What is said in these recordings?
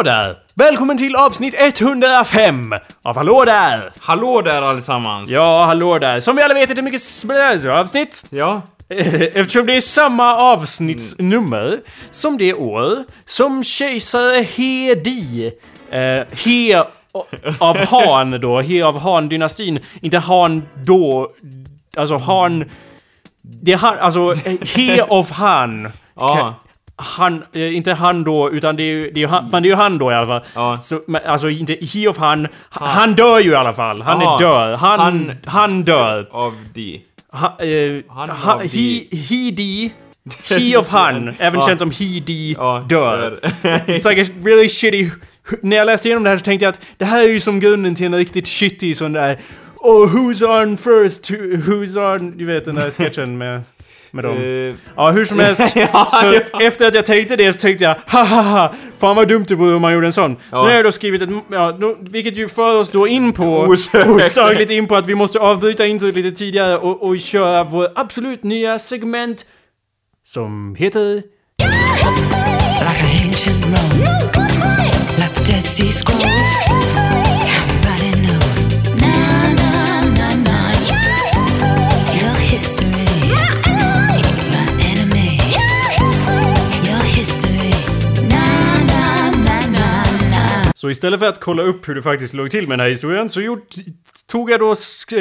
Hallå där! Välkommen till avsnitt 105 av Hallå där! Hallå där allesammans! Ja, hallå där. Som vi alla vet är det mycket spännande avsnitt. Ja. Eftersom det är samma avsnittsnummer som det år som kejsare Hedi, eh, He av Han då, He av Han-dynastin, inte Han då, alltså Han... Det är han, alltså He of Han. Ja. Han, eh, inte han då, utan det är ju, det är ju han, men det är ju han då i alla fall. Ja. Så, men, alltså inte he of han, han, han dör ju i alla fall. Han Aha. är död. Han, han, Han- dör. Av de. Ha, eh, Han ha, av he, de. he, de, he of han, även Ja. känd som he, de, Ja, dör. It's like a really shitty... När jag läste igenom det här så tänkte jag att det här är ju som grunden till en riktigt shitty sån där... Oh, who's on first? Who, who's on... Du vet den där sketchen med... Med dem. Eh, Ja, hur som helst. Ja, så ja. efter att jag tänkte det så tänkte jag ha fan vad dumt det vore om man gjorde en sån. Så Ja. nu har jag då skrivit ett, ja, då, vilket ju för oss då in på, osökligt in på att vi måste avbryta introt lite tidigare och, och köra vår absolut nya segment som heter... Like Så istället för att kolla upp hur det faktiskt låg till med den här historien så gjort, tog jag då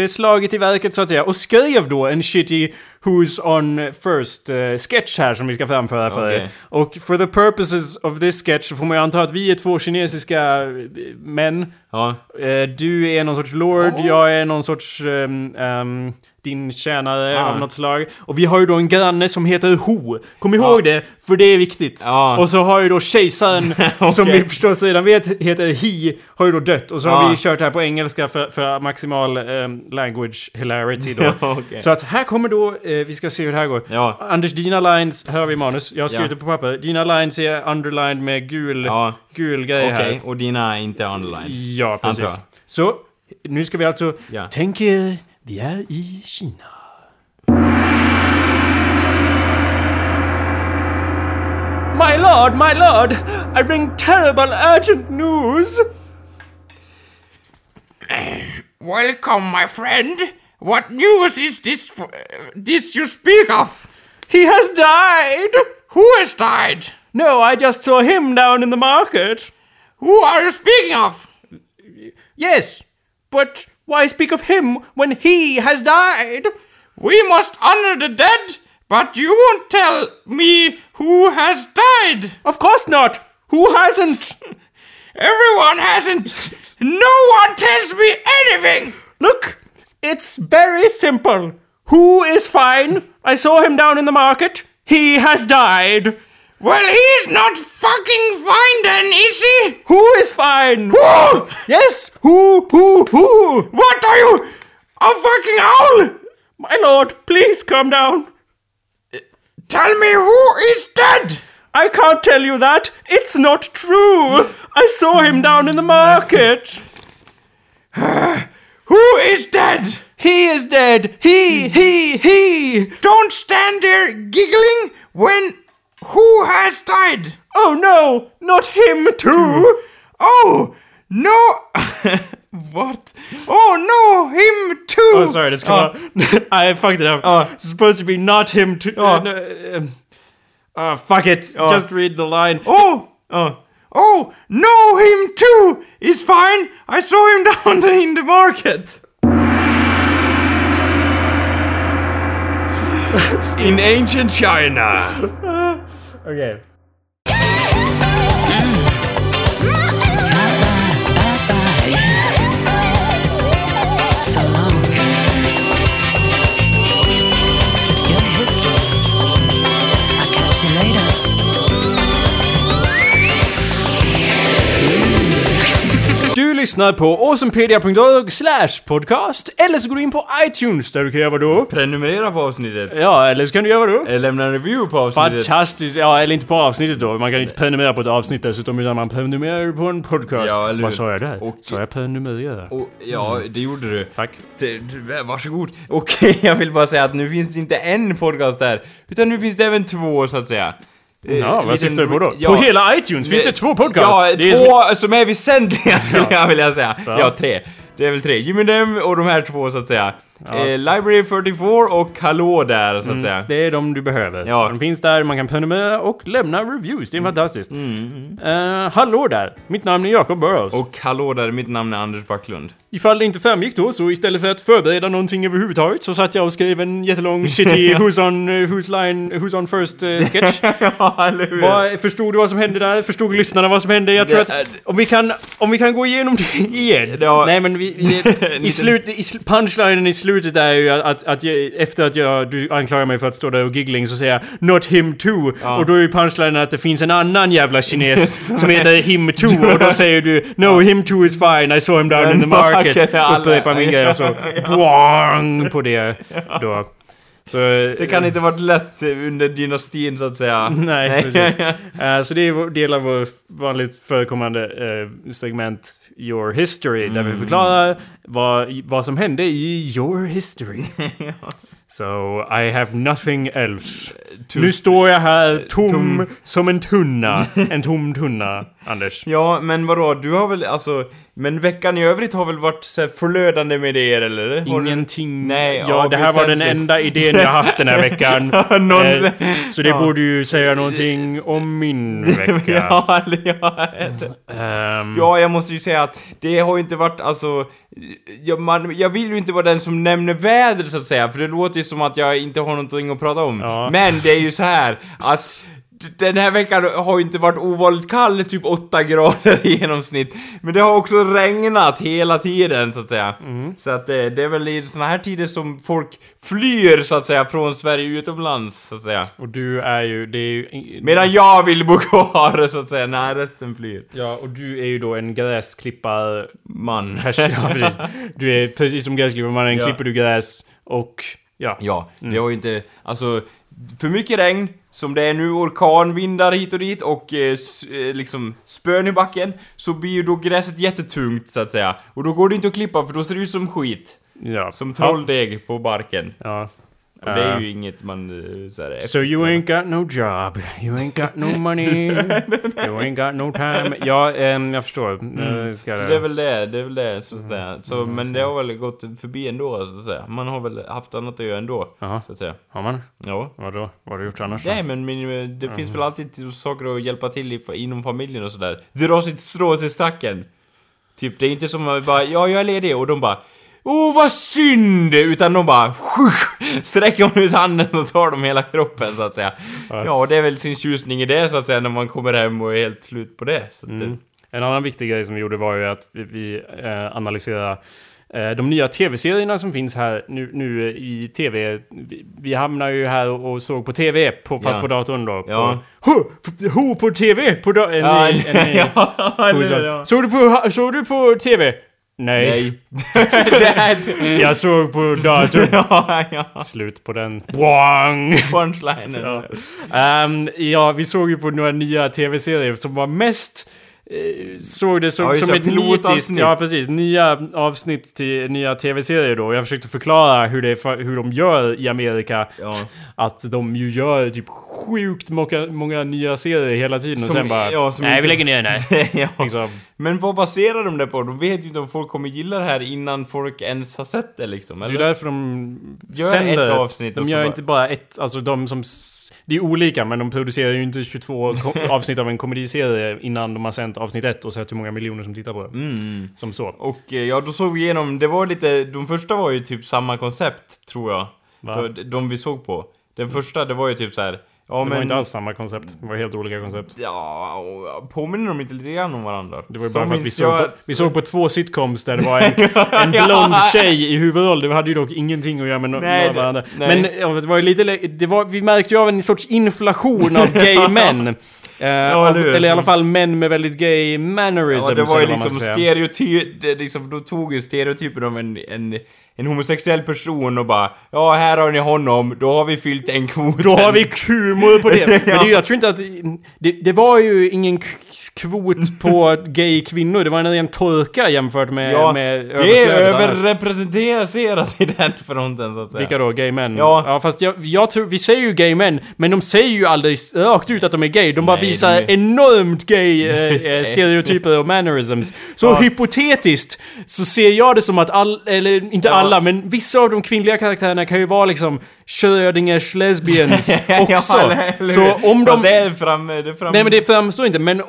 slaget i verket så att säga och skrev då en shitty Who's on First eh, sketch här som vi ska framföra för er. Och for the purposes of this sketch så får man ju anta att vi är två kinesiska eh, män. ja. Eh, du är någon sorts lord, jag är någon sorts ehm, ehm, din tjänare Ja. av något slag. Och vi har ju då en granne som heter Ho. Kom ihåg det, för det är viktigt. Ja. Och så har ju då kejsaren, som Okej. vi förstås redan vet heter He, har ju då dött. Och så har Ja. vi kört det här på engelska för, för maximal ehm, language hilarity då. Ja, okej. Så att här kommer då, vi ska se hur det här går. Ja. Anders, dina lines, har vi manus, jag har skrivit Ja. det på papper. Dina lines är underlined med gul, Ja. gul grej Okej, här. och dina är inte online. Ja, precis. Så, nu ska vi alltså... Ja. Tänk er, vi är i Kina. My lord, my lord! I bring terrible urgent news! Welcome, my friend. What news is this? Uh, this you speak of? He has died! Who has died? No, I just saw him down in the market. Who are you speaking of? Yes, but why speak of him when he has died? We must honor the dead, but you won't tell me who has died. Of course not! Who hasn't? Everyone hasn't. No one tells me anything. Look, it's very simple. Who is fine? I saw him down in the market. He has died. Well, he's not fucking fine then, is he? Who is fine? Who? Yes, who, who, who? What are you? A fucking owl? My lord, please calm down. Tell me who is dead. I can't tell you that. It's not true. I saw him down in the market. Who is dead? He is dead. He, he, he. Don't stand there giggling when who has died? Oh no, not him too. Oh no! what? Oh no, him too! Oh, sorry, this come ah. out. I fucked it up. Ah. Oh. It's supposed to be not him too. Oh. Uh, no, um, oh, fuck it. Oh. Just read the line. Oh! Oh. Oh no, him too is fine. I saw him down there in the market. in ancient China. Okay. Bye-bye, lyssnar på awesomepedia.org slash podcast eller så går du in på iTunes där du kan göra vadå? Prenumerera på avsnittet. Ja, eller så kan du göra vadå? Eller lämna en review på avsnittet. Fantastiskt! Ja, eller inte på avsnittet då. Man kan inte prenumerera på ett avsnitt dessutom utan man prenumererar på en podcast. Ja, eller hur? Vad sa jag där? Och- Sa jag prenumerera? Och, ja, det gjorde du. Tack. Varsågod. Okej, jag vill bara säga att nu finns det inte en podcast där. Utan nu finns det även två, så att säga. Eh, Ja, vad syftar du på då? Ja. På hela iTunes finns det två podcasts! Ja, Det två som- som är väsentliga skulle jag vilja säga. Ja. Ja. tre. Det är väl tre. Jimmy Dem och de här två så att säga. Eh, Library 44 och Hallå där så att säga. Det är de du behöver. Ja. De finns där, man kan prenumerera och lämna reviews. Det är fantastiskt. Eh, hallå där! Mitt namn är Jacob Burrows. Och Hallå där, mitt namn är Anders Backlund. Ifall det inte framgick då, så istället för att förbereda någonting överhuvudtaget så satt jag och skrev en jättelång shitty Who's on, eh, who's line, Who's on first eh, sketch. ja, eller hur? Vad, förstod du vad som hände där? Förstod lyssnarna vad som hände? Jag tror att om vi kan, om vi kan gå igenom det igen. Ja. Nej men vi, vi, i, slut, i sl- punchlinen i slutet är ju att, att, att jag, efter att jag, du anklagar mig för att stå där och giggling så säger jag 'Not him too' och då är ju punchlinen att det finns en annan jävla kines som heter 'him too' och då säger du 'No him too is fine, I saw him down in the market' upprepar min grej och så boing på det då. Så, Det kan inte varit lätt under dynastin så att säga. Nej, precis. Eh, så det är vår del av vår vanligt förekommande eh, segment Your History, där vi förklarar vad, vad som hände i Your History. So, I have nothing else. Nu står jag här tom, som en tunna. En tom tunna, Anders. Ja, men vadå? Du har väl alltså... Men veckan i övrigt har väl varit så förlödande med er, eller? Ingenting. Nej, ja, det här var den enda idén jag haft den här veckan. Någon- Eh, så det borde ju säga någonting om min vecka. Ja, eller ja. Ehm, Ja, jag måste ju säga att det har ju inte varit, alltså... Jag, man, jag vill ju inte vara den som nämner vädret så att säga, för det låter ju som att jag inte har någonting att prata om. Ja. Men det är ju så här att den här veckan har ju inte varit ovanligt kall, typ 8 grader i genomsnitt. Men det har också regnat hela tiden så att säga. Mm. Så att det, det är väl i såna här tider som folk flyr så att säga från Sverige utomlands så att säga. Och du är ju, det är ju... Medan jag vill bo kvar så att säga, när resten flyr. Ja, och du är ju då en gräsklippare... Man. Ja, precis. Du är precis som gräsklipparmannen, Ja. klipper du gräs och... Ja. Ja, det har ju inte... Alltså, för mycket regn, som det är nu, orkanvindar hit och dit och eh, eh, liksom spön i backen, så blir ju då gräset jättetungt så att säga. Och då går det inte att klippa för då ser det ut som skit. ja. Som trolldeg på barken. Ja. Och det är Eh, ju inget man uh, så här, So you ain't got no job, you ain't got no money, you ain't got no time. Ja, ehm, jag förstår. Mm. Ska Så det är väl det, det är väl det så att säga. Så, men det har väl gått förbi ändå så att säga. Man har väl haft annat att göra ändå. Jaha. Så att säga. Har man? Ja. Vadå? Vad har du gjort annars då? Nej men min, det finns väl alltid saker att hjälpa till i, inom familjen och sådär. Dra sitt strå till stacken. Typ, det är inte som att bara ja jag är ledig och de bara Åh vad synd! Utan de bara sträcker man ut handen och tar dem hela kroppen så att säga. Ja, det är väl sin tjusning i det så att säga när man kommer hem och är helt slut på det. Mm. En annan viktig grej som vi gjorde var ju att vi, vi eh, analyserade eh, de nya tv-serierna som finns här nu, nu i tv. Vi, vi hamnar ju här och, och såg på tv, på, fast Ja. på datorn då. Ja. På, ho, ho på tv! På da- en, Ja, ja, ja. Såg du på, såg du på TV? Nej. Nej. Jag såg på datorn. ja, ja. Slut på den. Boing! Punchlinen. Ja. Ehm, ja, vi såg ju på några nya tv-serier som var mest... Eh, såg det som, Ja, som ett nitiskt... Ja, precis. Nya avsnitt till nya tv-serier då. Jag försökte förklara hur, det, är- hur de gör i Amerika. Ja. Att de ju gör typ sjukt många, många nya serier hela tiden och Som- sen bara... ja, som nej, inte- vi lägger ner den här. ja. Liksom. Men vad baserar de det på? De vet ju inte om folk kommer gilla det här innan folk ens har sett det liksom, Det är eller? därför de Gör sänder. ett avsnitt de och gör bara- inte bara ett, alltså de som... Det är olika, men de producerar ju inte 22 ko- avsnitt av en komediserie innan de har sänt avsnitt ett och sett hur många miljoner som tittar på det. Mm. Som så. Och eh, ja, då såg vi igenom, det var lite, de första var ju typ samma koncept, tror jag. Va? De, de vi såg på. Den första, det var ju typ så här. Ja Det men... var inte alls samma koncept. Det var helt olika koncept. Ja, påminner de inte lite grann om varandra? Det var ju bara för att vi såg, jag på, vi såg på två sitcoms där det var en, en blond tjej i huvudroll. Det hade ju dock ingenting att göra med no- Nej, några varandra. nej. Men ja, det var ju lite... Det var, vi märkte ju av en sorts inflation av gay män. Eh, eller av, hur? eller i alla fall män med väldigt gay mannerisms. Ja, det var ju eller liksom stereotyp, liksom, de tog ju stereotypen om en, en, en homosexuell person och bara Ja, här har ni honom, då har vi fyllt den kvoten. Då har vi humor på det. Men det, jag tror inte att... Det, det var ju ingen kvot på gay kvinnor. Det var en ren torka jämfört med, Ja, med det är överrepresenterat i den fronten så att säga. Vilka då? Gay män? Ja. ja fast jag, jag tror, vi säger ju gay män, men de säger ju aldrig rakt ut att de är gay. De bara Nej, visar är- enormt gay eh, eh, stereotyper och mannerisms. Så Ja. hypotetiskt så ser jag det som att all, eller inte Ja. alla, men vissa av de kvinnliga karaktärerna kan ju vara liksom Schrödingers lesbians också. Ja, eller så om de... Fast det är fram... Det är fram... Nej men det framstår inte, men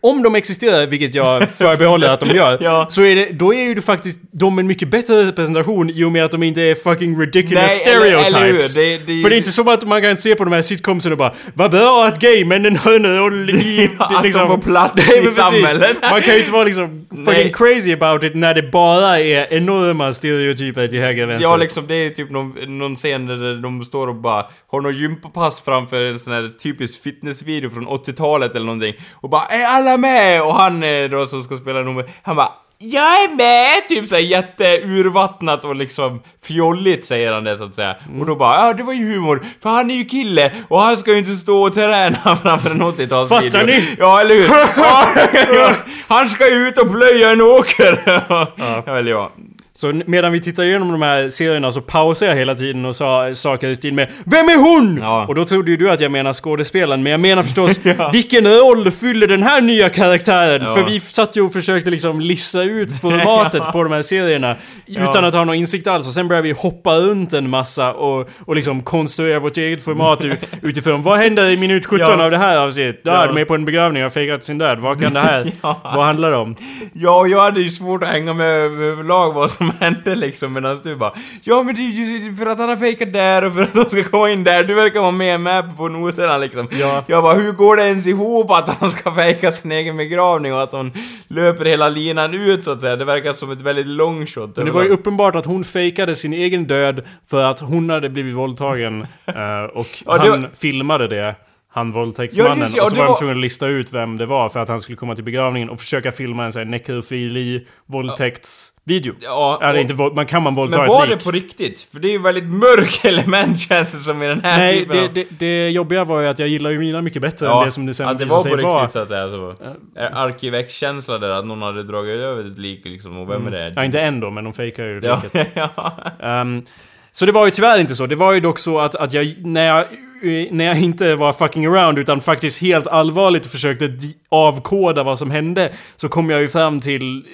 om de existerar, vilket jag förbehåller att de gör, Ja. så är det, då är ju det faktiskt de en mycket bättre representation i och med att de inte är fucking ridiculous Nej, eller- eller stereotypes. hur? Det- det- För det är inte som att man kan se på de här sitcomsen och bara Vad bra att gaymännen har en roll i... Att de får plats Nej, i precis. samhället. Man kan ju inte vara liksom fucking Nej. crazy about it när det bara är enorma stereotyper till höger och vänster. Ja, liksom det är typ någon, någon scen där de står och bara har något gympapass framför en sån här typisk fitnessvideo från 80-talet eller någonting och bara är alla med? Och han eh, då som ska spela nummer, han bara jag är med! Typ såhär jätteurvattnat och liksom fjolligt säger han det så att säga. Mm. Och då bara ja det var ju humor, för han är ju kille och han ska ju inte stå och träna framför en 80-talsvideo. Fattar ni? Ja, eller hur? Han ska ju ut och plöja en åker! Ja, eller ja. Så medan vi tittar igenom de här serierna så pausar jag hela tiden och sa saker i stil med Vem är hon? Ja. Och då trodde ju du att jag menar skådespelaren, men jag menar förstås Vilken roll fyller den här nya karaktären? Ja. För vi satt ju och försökte liksom lista ut formatet på de här serierna Utan att ha någon insikt alls och sen började vi hoppa runt en massa och, och liksom konstruera vårt eget format utifrån Vad händer i minut 17 Ja. av det här avsnittet? Ja, Ja. är på en begravning och har fejkat sin död. Vad kan det här... Ja. Vad handlar det om? Ja, jag hade ju svårt att hänga med överlag vad som hände liksom medan du bara Ja men det är ju för att han har fejkat där och för att de ska komma in där, du verkar vara med med på noterna liksom. Ja. Jag bara, hur går det ens ihop att han ska fejka sin egen begravning och att hon löper hela linan ut så att säga? Det verkar som ett väldigt long shot. Men det var ju uppenbart att hon fejkade sin egen död för att hon hade blivit våldtagen eh, och Ja, han var- filmade det. Han våldtäktsmannen. Ja, just det, och så det var de var- tvungna att lista ut vem det var för att han skulle komma till begravningen och försöka filma en sån här nekrofili våldtäktsvideo. Ja, Eller och- inte man kan man våldta Men ett var lik? det på riktigt? För det är ju väldigt mörk element känns det som i den här Nej, typen det, av... det, det jobbiga var ju att jag gillar ju mina mycket bättre än det som det sen att det visade var på sig vara. riktigt så att säga så. Är Arkivex-känsla där att någon hade dragit över ett lik liksom och vem är det? Ja, inte än då, men de fejkar ju Ja, liket. ja. Ehm, så det var ju tyvärr inte så. Det var ju dock så att, att jag, när jag, när jag inte var fucking around utan faktiskt helt allvarligt försökte avkoda vad som hände, så kom jag ju fram till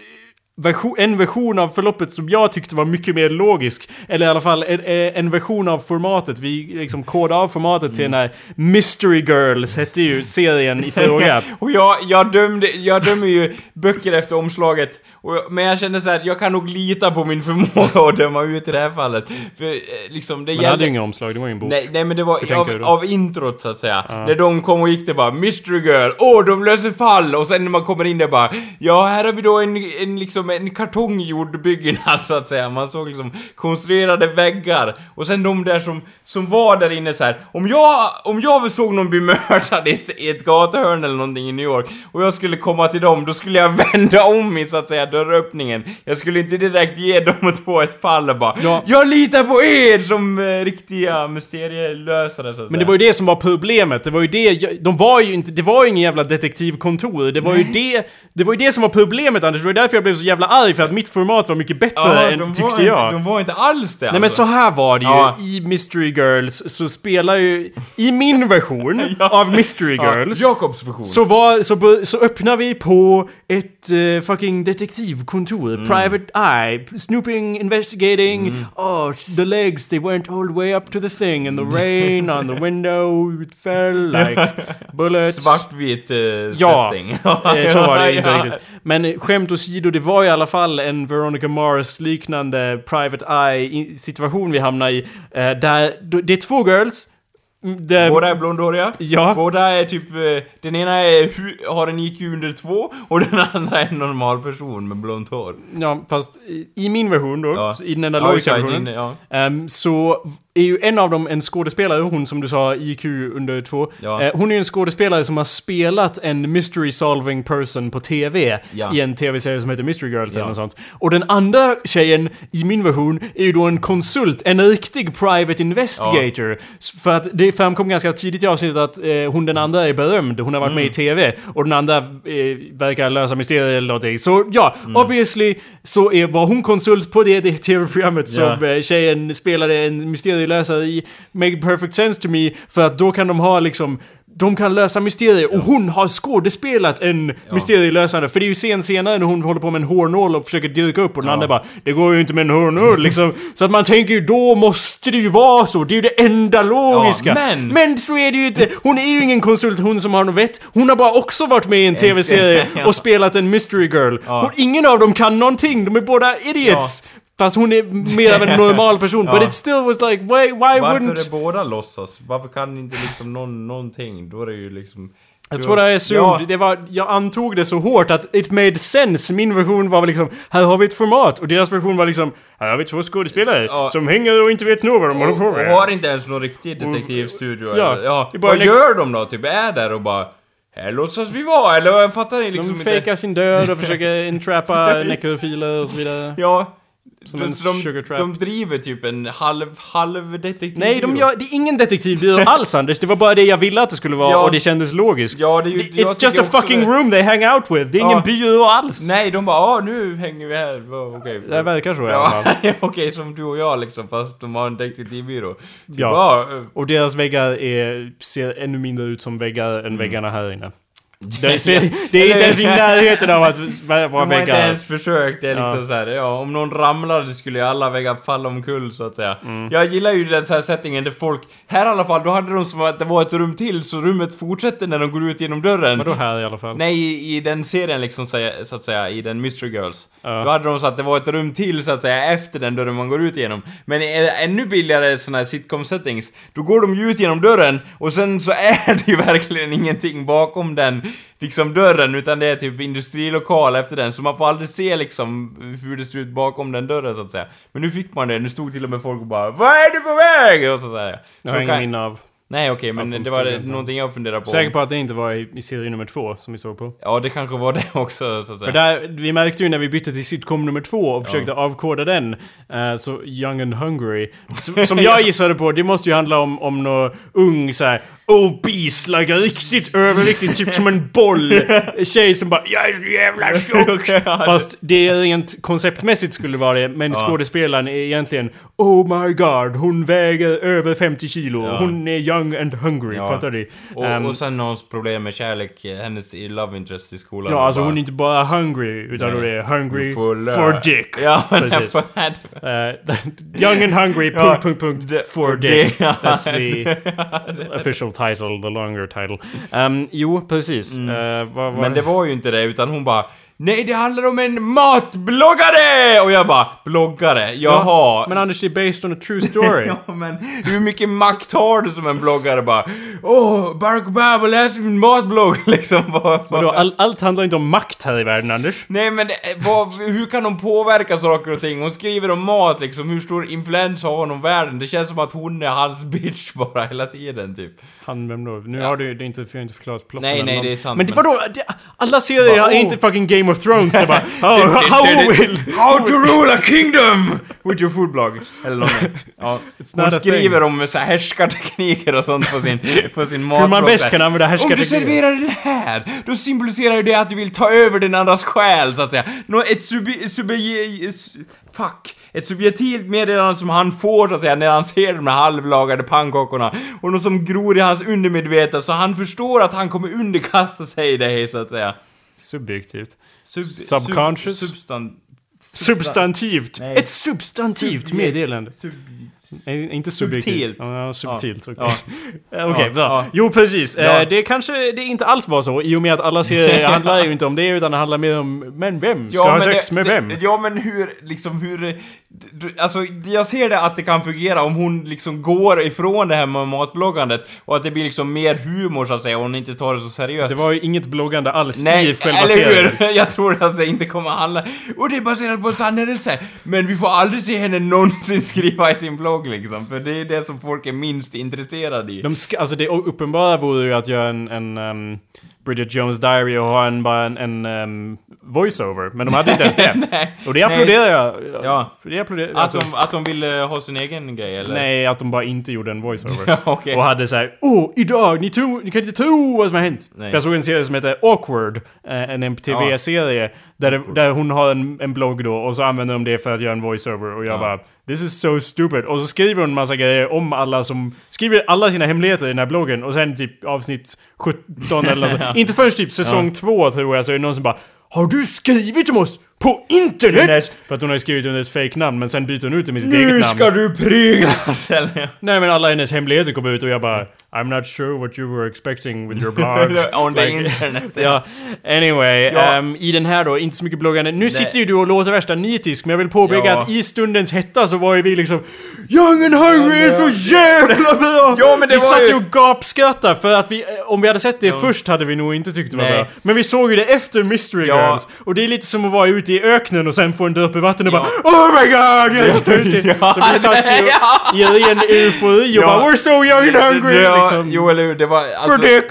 version, en version av förloppet som jag tyckte var mycket mer logisk. Eller i alla fall en, en version av formatet. Vi liksom kodade av formatet till den här Mystery Girls, hette ju serien i fråga. Och jag, jag, dömde, jag dömer ju böcker efter omslaget, och, men jag kände så här, jag kan nog lita på min förmåga att döma ut i det här fallet. För eh, liksom, det Men det hade ju inga omslag, det var ju en bok. Nej, nej men det var av, av introt så att säga. När de kom och gick det bara Mystery Girl, åh de löser fall! Och sen när man kommer in där bara Ja här har vi då en, en liksom en kartonggjord byggnad så att säga. Man såg liksom konstruerade väggar. Och sen de där som, som var där inne så här. Om jag, om jag såg någon bli mördad i ett, i ett gatuhörn eller någonting i New York och jag skulle komma till dem, då skulle jag vända om i så att säga dörröppningen. Jag skulle inte direkt ge dem två ett fall och bara Ja. Jag litar på er som eh, riktiga mysterielösare så att Men det säga. var ju det som var problemet. Det var ju det, de var ju inte, det var ju ingen jävla detektivkontor. Det var ju det, det var ju det som var problemet Anders. Det var därför jag blev så jävla arg för att mitt format var mycket bättre Ja, än, tyckte var jag. Inte, de var inte alls det Nej men alltså. så här var det ju. Ja. I Mystery Girls så spelar ju... I min version Ja. av Mystery Ja, Girls Jakobs version. så, var, så, så öppnar vi på ett eh, fucking detektivkontor. Mm. Private Eye. Snooping, investigating. Oh, the legs they went all the way up to the thing. And the rain on the window it fell like bullets. Svartvit Ja, setting. eh, så var det inte Ja. riktigt. Men skämt åsido, det var i alla fall en Veronica Mars liknande Private Eye i- situation vi hamnade i. Eh, där, det är två girls. Där, Båda är blondhåriga. Ja. Båda är typ... eh, Den ena är, har en IQ under två och den andra är en normal person med blont hår. Ja, fast i, i min version då, Ja. i den Ja, analogiska det, versionen. din- ja. ehm, så är ju en av dem en skådespelare, hon som du sa, IQ under två. Ja. Eh, hon är ju en skådespelare som har spelat en mystery solving person på TV Ja. i en TV-serie som heter Mystery Girls eller Ja. något sånt. Och den andra tjejen i min version är ju då en konsult, en riktig private investigator. För att det framkom ganska tidigt i avsnittet att eh, hon den andra är berömd, hon har varit med i TV. Och den andra eh, verkar lösa mysterier eller någonting. Så ja, obviously så är, var hon konsult på det, det TV-programmet som eh, tjejen spelade en mysterielösare i. Make perfect sense to me, för att då kan de ha liksom de kan lösa mysterier och hon har skådespelat en mysterielösare. För det är ju scen senare när hon håller på med en hårnål och försöker dyrka upp och den andra bara Det går ju inte med en hårnål liksom. Så att man tänker ju då måste det ju vara så. Det är ju det enda logiska. men- men så är det ju inte. Hon är ju ingen konsult hon som har något vett. Hon har bara också varit med i en tv-serie Ja. och spelat en mystery girl. Hon, ingen av dem kan någonting. De är båda idiots. Fast hon är mer av en normal person. But Ja. it still was like, why, why Varför wouldn't... är båda låtsas? Varför kan inte liksom någon, någonting? Då är det ju liksom... That's what I assumed. Ja, Det var, jag antog det så hårt att it made sense. Min version var liksom, här har vi ett format. Och deras version var liksom, här har vi två skådespelare Ja. som hänger och inte vet nog vad de håller på och, och med. har inte ens någon riktig detektivstudio Ja, eller? Ja. Vad gör de då? Typ är där och bara... Här låtsas vi vara, eller jag fattar ni liksom De inte? fejkar sin död och försöker intrappa nekrofiler och så vidare. Ja. Som de, en de, sugar trap. de driver typ en halv, halv detektiv Nej, de gör, det är ingen detektivbyrå alls Anders. Det var bara det jag ville att det skulle vara Ja. och det kändes logiskt. Ja, det Det- It's just a fucking det. room they hang out with. Det är Ja. ingen byrå alls. Nej, de bara ah, nu hänger vi här. Okej. Det verkar så. Ja, okej, som du och jag liksom, fast de har en detektivbyrå. Typ, Ja. ja. eh, Och deras väggar är, ser ännu mindre ut som väggar än väggarna här inne. Det, ser, det är inte ens i närheten av att vara De har inte väggar. ens försökt, det är liksom Ja. så här, ja, om någon ramlade skulle ju alla väggar falla omkull så att säga. Mm. Jag gillar ju den så här settingen där folk, här i alla fall, då hade de som att det var ett rum till så rummet fortsätter när de går ut genom dörren. Vadå här i alla fall? Nej, i, i den serien liksom så, att säga, i den Mystery Girls. Ja. Då hade de så att det var ett rum till så att säga efter den dörren man går ut igenom. Men i ännu billigare såna här sitcom settings, då går de ju ut genom dörren och sen så är det ju verkligen ingenting bakom den liksom dörren utan det är typ industrilokal efter den så man får aldrig se liksom hur det ser ut bakom den dörren så att säga. Men nu fick man det, nu stod till och med folk och bara Vad är du på väg? Och så säger jag. Jag har Så ingen minne av. Nej okej, men Att de det var det, någonting jag funderar på. Säker på att det inte var i, i serie nummer två som vi såg på. Ja, det kanske var det också så att säga. För där, vi märkte ju när vi bytte till sitcom nummer två och försökte avkoda den, eh, så Young and Hungry, som, som jag gissade på, det måste ju handla om, om någon ung såhär obese, like riktigt överviktig, typ som en boll tjej som bara 'Jag är så jävla tjock' Fast det rent konceptmässigt skulle vara det, men skådespelaren är egentligen 'Oh my god, hon väger över 50 kilo, Ja. hon är young and hungry' Ja. fattar du? Och, Ehm, och sen någons problem med kärlek, hennes love interest i skolan. Ja, alltså hon är inte bara hungry, utan Nej. hon är hungry Full, eh, for dick. Ja, men Precis. för- Eh, young and hungry, Ja, punkt, punkt, punkt, det- for det- dick. ja. That's the official title, the longer title. Um, jo, precis. Eh, vad, vad, Men det var ju inte det, utan hon bara Nej, det handlar om en matbloggare! Och jag bara, bloggare? Jaha. Men Anders, det är based on a true story. Ja, men hur mycket makt har du som en bloggare bara? Åh, Barack Obama läser min matblogg, liksom. Vad, Vadå, all, allt handlar inte om makt här i världen, Anders. Nej men det, vad, hur kan de påverka saker och ting? Hon skriver om mat liksom, hur stor influens har hon om världen? Det känns som att hon är hans bitch bara hela tiden typ. Han, vem då? Nu har du det inte, jag har inte förklarat plotten. Nej, nej, det är sant, Men, men- vadå? Det, alla serier Bara, är inte fucking Game of Thrones. Det bara oh, how will... How to rule a kingdom! With your food blog. Eller något. Ja. Hon skriver thing. om så här härskartekniker och sånt på sin, på sin matblogg. Hur man bäst kan använda Om du härskartekniker. serverar den här, då symboliserar ju det att du vill ta över den andras själ, så att säga. Nå, ett subi, subi, fuck. Ett subjektivt meddelande som han får, så att säga, när han ser de här halvlagade pannkakorna. Och något som gror i hans undermedvetna, så han förstår att han kommer underkasta sig det, så att säga. Subjektivt. Sub, Subconscious? Sub, substan, Substantivt. Nej. Ett substantivt meddelande. sub, inte subjektivt. Subtilt. Ja, subtilt. Ja. okej. Okej, Ja, bra. Jo, precis. Eh, det kanske det inte alls var så, i och med att alla serier handlar ju inte om det, utan det handlar mer om men vem? Ska ha sex det- med det- vem? Ja men hur, liksom hur... Alltså, jag ser det att det kan fungera om hon liksom går ifrån det här med matbloggandet och att det blir liksom mer humor så att säga och hon inte tar det så seriöst. Det var ju inget bloggande alls Nej, i själva eller serien. hur? Jag tror att det inte kommer handla... Och det är baserat på en sann händelse. Men vi får aldrig se henne någonsin skriva i sin blogg liksom. För det är det som folk är minst intresserade i. De ska, alltså det uppenbara vore ju att göra en, en ehm, Bridget Jones Diary och ha en, bara en, en ehm, voiceover. Men de hade inte ens det. Nej. Och det applåderar jag. Ja. Det applåderar, Att alltså, de, att de ville ha sin egen grej eller? Nej, att de bara inte gjorde en voiceover. Ja, okej. Och hade såhär Åh, idag, ni, tro, ni kan inte tro vad som har hänt. Nej. Jag såg en serie som heter Awkward, eh, en MTV-serie. Där, det, där hon har en, en blogg då och så använder de det för att göra en voiceover och jag bara This is so stupid. Och så skriver hon en massa grejer om alla som... Skriver alla sina hemligheter i den här bloggen och sen typ avsnitt 17 eller så. Inte förrän typ säsong 2 tror jag så är det någon som bara Har du skrivit om oss på internet? Internet. För att hon har skrivit under ett fake namn men sen byter hon ut det med sitt eget Nu namn. ska du pryglas? Nej men alla hennes hemligheter kom ut och jag bara I'm not sure what you were expecting with your blog. On the Like- internet. ja, anyway. Ja. ehm, I den här då, inte så mycket bloggande. Nu sitter ju du och låter värsta nitisk, men jag vill påpeka Ja. att i stundens hetta så var ju vi liksom Young and hungry är så jävla bra! Ja, men det vi var satt ju- och gapskrattade för att vi, eh, om vi hade sett det först hade vi nog inte tyckt det var Nej. bra. Men vi såg ju det efter Mystery Ja. Girls. Och det är lite som att vara ute i öknen och sen få en droppe vatten och Ja. bara Oh my god, jag är så törstig! Ja, så vi satt ju ja. i ren eufori och Ja. bara We're so young and hungry! Liksom. Jo, eller hur? Det var... Alltså, För dick!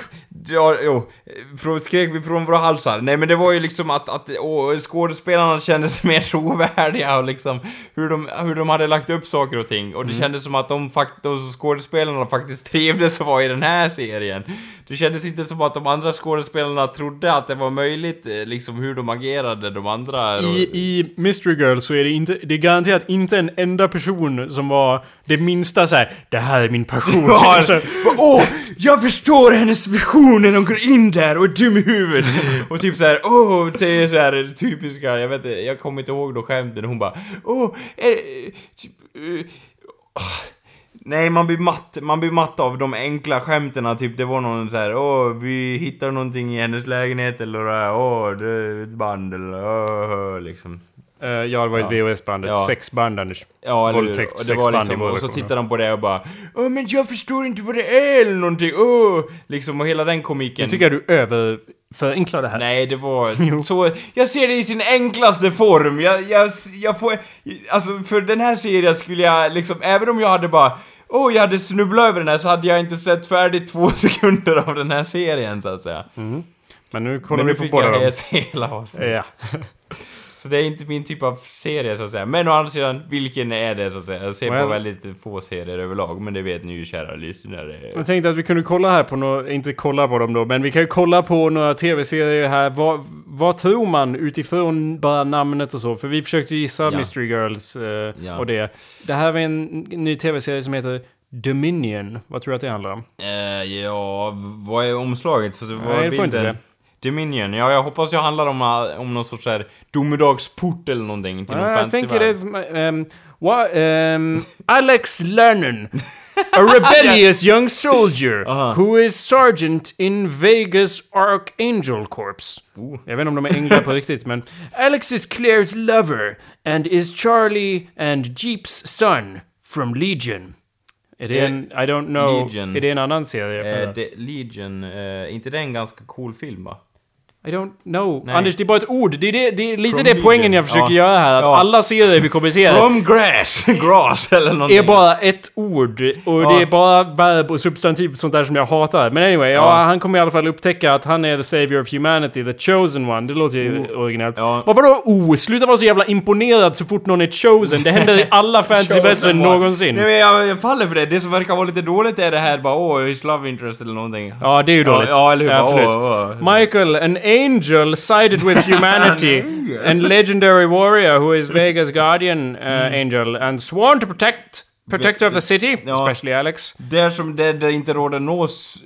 Ja, jo. Från, skrek vi från våra halsar. Nej men det var ju liksom att, att åh, skådespelarna kändes mer trovärdiga och liksom hur de, hur de hade lagt upp saker och ting. Och det kändes som att de faktiskt, skådespelarna faktiskt trivdes att vara i den här serien. Det kändes inte som att de andra skådespelarna trodde att det var möjligt, eh, liksom hur de agerade, de andra. I, I Mystery Girl så är det inte, det är garanterat inte en enda person som var det minsta så här. Det här är min passion. Ja, Alltså, åh, jag förstår hennes vision när och går in där och är dum i huvudet. Och typ såhär, åh, säger såhär typiska, jag vet inte, jag kommer inte ihåg då skämten, hon bara, åh, eh, typ, eh, åh. Nej, man blir matt, man blir matt av de enkla skämten, typ det var någon så här, åh, vi hittar någonting i hennes lägenhet eller åh, det är ett band eller, åh, liksom eh, ja, det var ett VHS-bandet. Ja. Sexband Anders. Ja? Våldtäkt, Och det var liksom, och så tittar de på det och bara Åh men jag förstår inte vad det är eller någonting, åh! Liksom och hela den komiken. Jag tycker du överförenklar det här. Nej, det var så... Jag ser det i sin enklaste form. Jag, jag, jag får... Alltså, för den här serien skulle jag liksom... Även om jag hade bara... Åh, jag hade snubblat över den här så hade jag inte sett färdigt två sekunder av den här serien, så att säga. Men nu kollar Men vi nu på fick båda jag dem. hela avsnittet. Ja. Så det är inte min typ av serie, så att säga. Men å andra sidan, vilken är det, så att säga? Jag ser Well- på väldigt få serier överlag, men det vet ni ju, kära lyssnare. Jag tänkte att vi kunde kolla här på några, inte kolla på dem då, men vi kan ju kolla på några tv-serier här. Vad, vad tror man utifrån bara namnet och så? För vi försökte gissa Ja. Mystery Girls eh, Ja. och det. Det här är en ny tv-serie som heter Dominion. Vad tror du att det handlar om? Eh, ja, vad är omslaget? För, vad Nej, det får inte bilden? Dominion, ja jag hoppas jag handlar om, eh, om någon sorts här domedagsport eller någonting till någon Ja, jag fancy tänker värld. det är som, ehm, what, ehm, Alex Lernon. A rebellious young soldier Aha. who is sergeant in Vegas Archangel Corps. Oh. Jag vet inte om de är änglar på riktigt, men... Alex is Claire's lover and is Charlie and Jeeps son from Legion. Är det Eh, en... I don't know. Legion. Är det en annan serie? Eh, det, Legion, eh, inte det en ganska cool film va? I don't know. Nej. Anders, det är bara ett ord. Det är, det, det är lite From det poängen Legion. jag försöker Ja. göra här. Att Ja. alla serier vi kommer se... From grass! grass eller någonting. är bara ett ord och Ja. det är bara verb och substantiv och sånt där som jag hatar. Men anyway, ja. Han kommer i alla fall upptäcka att han är the savior of humanity, the chosen one. Det låter ju originellt. Ja. Vad vadå oh? Sluta vara så jävla imponerad så fort någon är chosen. Det händer i alla one. någonsin. Nej men jag, jag faller för det. Det som verkar vara lite dåligt är det här bara åh, his love interest eller någonting. Ja, det är ju dåligt. ja, eller hur? Absolut. åh. Michael, an angel sided with humanity and legendary warrior who is Vegas guardian uh, angel and sworn to protect protector of the city, Ja. especially Alex. Där som det, där inte råder nås...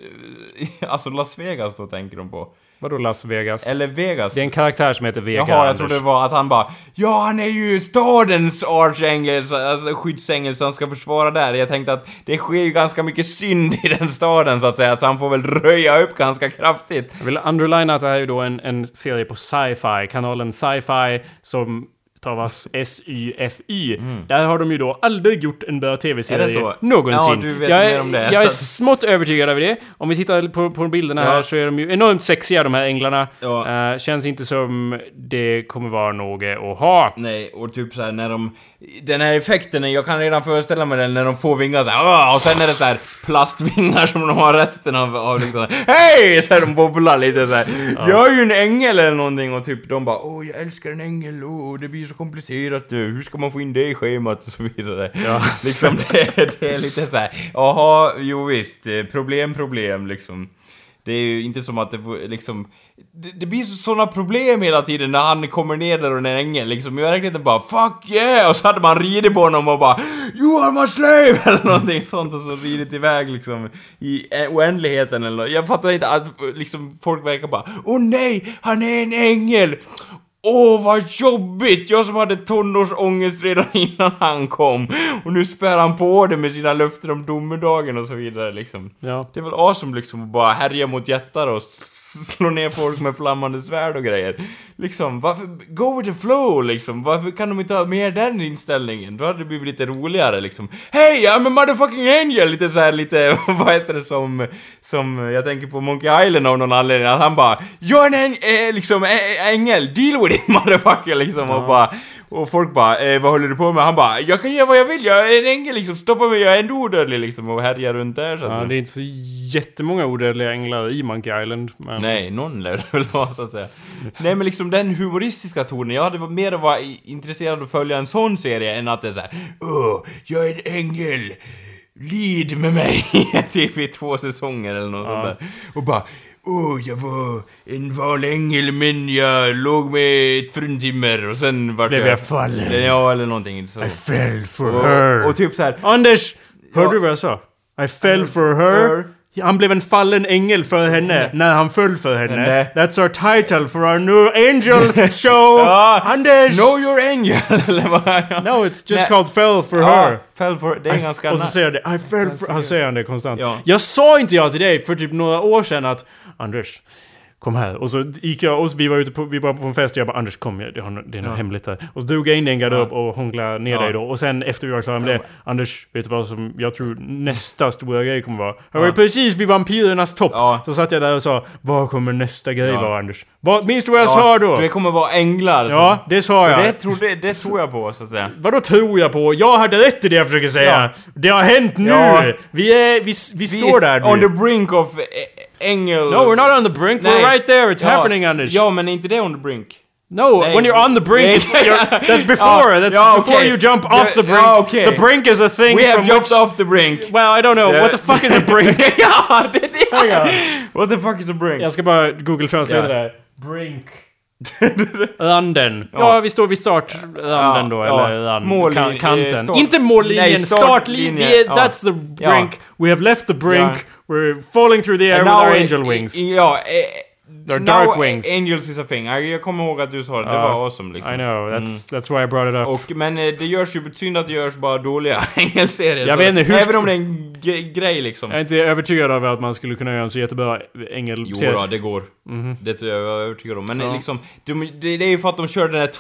Alltså Las Vegas då tänker de på. Vadå Las Vegas? Eller Vegas. Det är en karaktär som heter Vega, Jaha, jag trodde det var att han bara Ja, han är ju stadens archangel, så- alltså skyddsängel, så han ska försvara där. Jag tänkte att det sker ju ganska mycket synd i den staden så att säga, så han får väl röja upp ganska kraftigt. Jag vill underlina att det här är ju då en, en serie på Sci-Fi, kanalen Sci-Fi som stavas S-Y-F-Y. Där har de ju då aldrig gjort en bra Är tv-serie någonsin. Ja, du vet jag, mer om det. Jag är smått övertygad över det. Om vi tittar på, på bilderna Ja. här så är de ju enormt sexiga de här änglarna. Ja. Eh, känns inte som det kommer vara något att ha. Nej, och typ så här när de... Den här effekten, jag kan redan föreställa mig den när de får vingar så här, "Åh!" och sen är det så här plastvingar som de har resten av, av liksom Hej! Så här, de bobblar lite så här. Jag är ju en ängel eller någonting och typ de bara Åh, jag älskar en ängel, åh, det blir så komplicerat hur ska man få in det i schemat och så vidare. Ja. Liksom det, det är lite så här. jaha, jo visst, eh, problem, problem liksom. Det är ju inte som att det liksom... Det, det blir sådana problem hela tiden när han kommer ner där och är en ängel liksom. I verkligheten bara 'Fuck yeah!' och så hade man ridit på honom och bara 'You are my slave!' eller någonting sånt och så ridit iväg liksom i eh, oändligheten eller något. Jag fattar inte att liksom folk verkar bara 'Åh nej, han är en ängel!' Åh vad jobbigt! Jag som hade tonårsångest redan innan han kom. Och nu spär han på det med sina löften om domedagen och så vidare liksom. Ja. Det är väl awesome liksom att bara härja mot jättar och s- slå ner folk med flammande svärd och grejer. Liksom, varför... Go with the flow liksom. Varför kan de inte ha mer den inställningen? Då hade det blivit lite roligare liksom. Hej, I'm a motherfucking angel! Lite så här, lite, vad heter det som... Som, jag tänker på Monkey Island av någon anledning. Att han bara Jag är en äng, liksom, ä- ängel, deal with it motherfucker liksom. Och bara... Och folk bara, eh, vad håller du på med? Han bara, jag kan göra vad jag vill, jag är en ängel liksom, stoppa mig, jag är ändå odödlig liksom och härjar runt där så att Ja, säga. det är inte så jättemånga odödliga änglar i Monkey Island. Men... Nej, någon lär det väl vara så att säga. Nej men liksom den humoristiska tonen, jag hade mer varit intresserad av att följa en sån serie än att det är såhär Åh, jag är en ängel! Lid med mig! typ i två säsonger eller något sånt där. Och bara Åh, jag var en vanlig ängel men jag låg med ett fruntimmer och sen vart Blev jag fallen. Ja, eller någonting så. I fell for Och, her. och typ såhär Anders! Hörde Ja. du vad jag sa? I fell for her. Han blev en fallen ängel för henne när han föll för henne. Nej. That's our title for our new Angels show! Ja, Anders! Know your angel! No, it's just Nej. called fell for Ja, her. fell for, det är ganska och så säger han det. I fell for... Han säger han det konstant. Ja. Jag sa inte jag till dig för typ några år sedan att Anders, kom här. Och så gick jag och så vi var ute på, vi var på en fest och jag bara Anders kom, jag, det, är något hemligt här. Och så drog jag in en garderob och hånglade ner Ja. dig då. Och sen efter vi var klara med det, Anders, vet du vad som jag tror nästa stora grej kommer vara? Jag var precis vid vampyrernas topp. Ja. Så satt jag där och sa, vad kommer nästa grej Ja. vara Anders? Vad, minns du vad jag sa då? Det kommer vara änglar. så- Ja, det sa jag. Det, tror, det, det tror jag på, så att säga. Vadå tror jag på? Jag hade rätt i det jag försöker säga. Ja. Det har hänt nu! Ja. Vi är... Vi, vi, står där nu. On the brink of ä- ängel... No, we're not on the brink. We're right there. It's Ja. happening, Anders. Ja, men är inte det on the brink? No, Nej. when you're on the brink, Nej. it's, that's before. Ja, that's ja, before okej. you jump Ja, off the brink. ja, okej. The brink is a thing We have jumped which... off the brink! Well, I don't know. Det- What the fuck is a brink? ja, det on. What the fuck is a brink? Jag ska bara Google Translate Ja. det där. Brink. Randen. Ja, vi står vid startranden då, ja. eller rand, kan, kanten. eh, start- Inte mållinjen, Nej, startlinjen. startlinje, ja. That's the Ja. brink. We have left the brink. Ja. We're falling through the air And with our angel i- wings. Ja, eh, They're dark wings. angels is a thing. Jag kommer ihåg att du sa det, det Ja, var awesome liksom. I know, that's, that's why I brought it up. Och, men eh, det görs ju synd att det görs bara dåliga ängelserier. Jag vet inte, hur Även om det är en grej liksom. Jag är inte övertygad över att man skulle kunna göra en så jättebra ängel... Jo då, det går. Mhm. Det är jag övertygad om. Men liksom, de, det, är ju för att de kör den här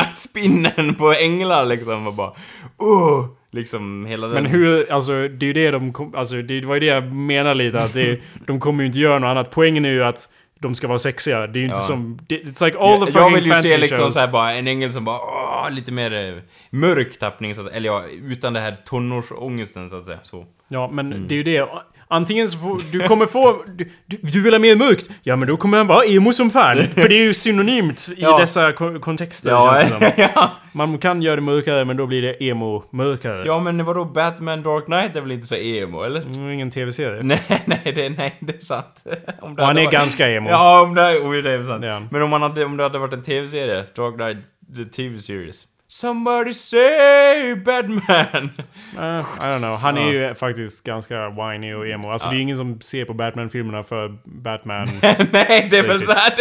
Twilight-spinnen på änglar liksom och bara... Uh, liksom hela den... Men hur, alltså det är ju det de kom, alltså det var ju det jag menar lite att det, de kommer ju inte göra något annat. Poängen är ju att de ska vara sexiga. Det är ju inte Ja. som... It's like all the fucking jag vill ju fantasy se liksom shows. så här bara en ängel som bara åh, lite mer eh, mörk tappning så att, eller ja, utan det här tonårsångesten så att säga. Så. Ja, men Mm. det är ju det. Antingen så får, du kommer få... Du, du, vill ha mer mörkt? Ja, men då kommer han vara emo som fan. För det är ju synonymt i Ja. dessa ko- kontexter. Ja, känns det som. ja. Man kan göra det mörkare, men då blir det emo-mörkare. ja, men vadå Batman Dark Knight är väl inte så emo, eller? Mm, ingen tv-serie. Nej, nej, det, nej, det är sant. Om det Och han hade är varit- ganska emo. Ja, om det, oh, det är sant. Det är han. Men om, man hade, om det hade varit en tv-serie, Dark Knight, the TV series. Somebody say Batman! Eh, I don't know. Han är ju faktiskt ganska whiny och emo. Alltså det är ingen som ser på Batman-filmerna för Batman. nej, det är väl såhär...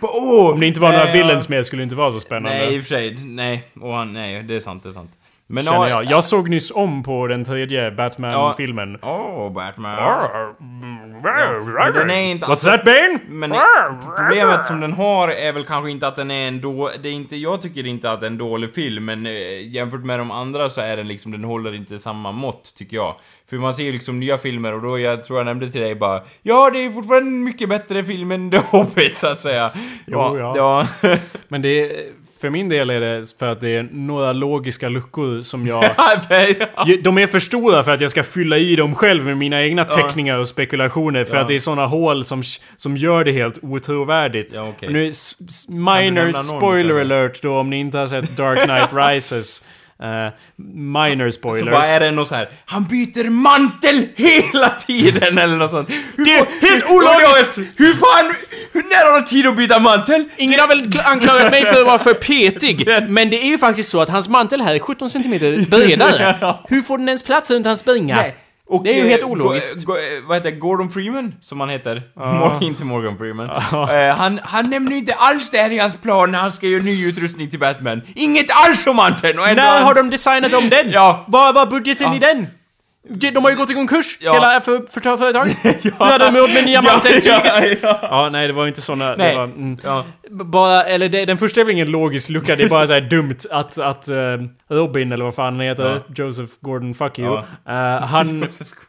Åh! Om det inte var några nej, ja. villains med skulle det inte vara så spännande. Nej, i och för sig. Nej, och han, nej, det är sant, det är sant. Men Känner ja, jag. Jag såg nyss om på den tredje Batman-filmen. Åh, Batman. Men den är inte... What's alltså- that Bane? Men problemet som den har är väl kanske inte att den är en då, det är inte, jag tycker inte att det är en dålig film, men eh, jämfört med de andra så är den liksom, den håller inte samma mått, tycker jag. För man ser ju liksom nya filmer och då, jag tror jag nämnde till dig bara Ja, det är fortfarande en mycket bättre film än The Hobbit, så att säga. Jo, ja. ja. ja. Men det är, för min del är det för att det är några logiska luckor som jag... De är för stora för att jag ska fylla i dem själv med mina egna teckningar och spekulationer. För Ja. att det är såna hål som, som gör det helt otrovärdigt. Ja. Och nu, minor spoiler alert då om ni inte har sett Dark Knight Rises. Eh, minor Så spoilers. bara är det något så här. han byter mantel hela tiden eller något sånt. Hur Det är får- helt ologiskt! Hur fan, hur, när har han tid att byta mantel? Ingen har väl anklagat mig för att vara för petig, men det är ju faktiskt så att hans mantel här är 17 cm bredare. Hur får den ens plats runt hans springa? Nej. Och, Det är ju eh, helt Go- ologiskt. Go- eh, vad heter? Gordon Freeman, som han heter. Mor- inte Morgan Freeman. Eh, han, han nämner inte alls det här i hans plan när han ska göra ny utrustning till Batman. Inget alls om ändå När han- har de designat om den? Ja. Vad var budgeten Ja. i den? De, de har ju gått i konkurs, Ja. hela för, för, för företaget. Hur hade de råd med nya manteltyget? ja, ja. Ja, nej det var inte såna... Nej. Var, mm. Ja. Bara, eller det, den första är väl ingen logisk lucka, det är bara så här dumt att, att eh, Robin, eller vad fan han heter, Ja. Joseph Gordon, fuck you. Ja. eh, han,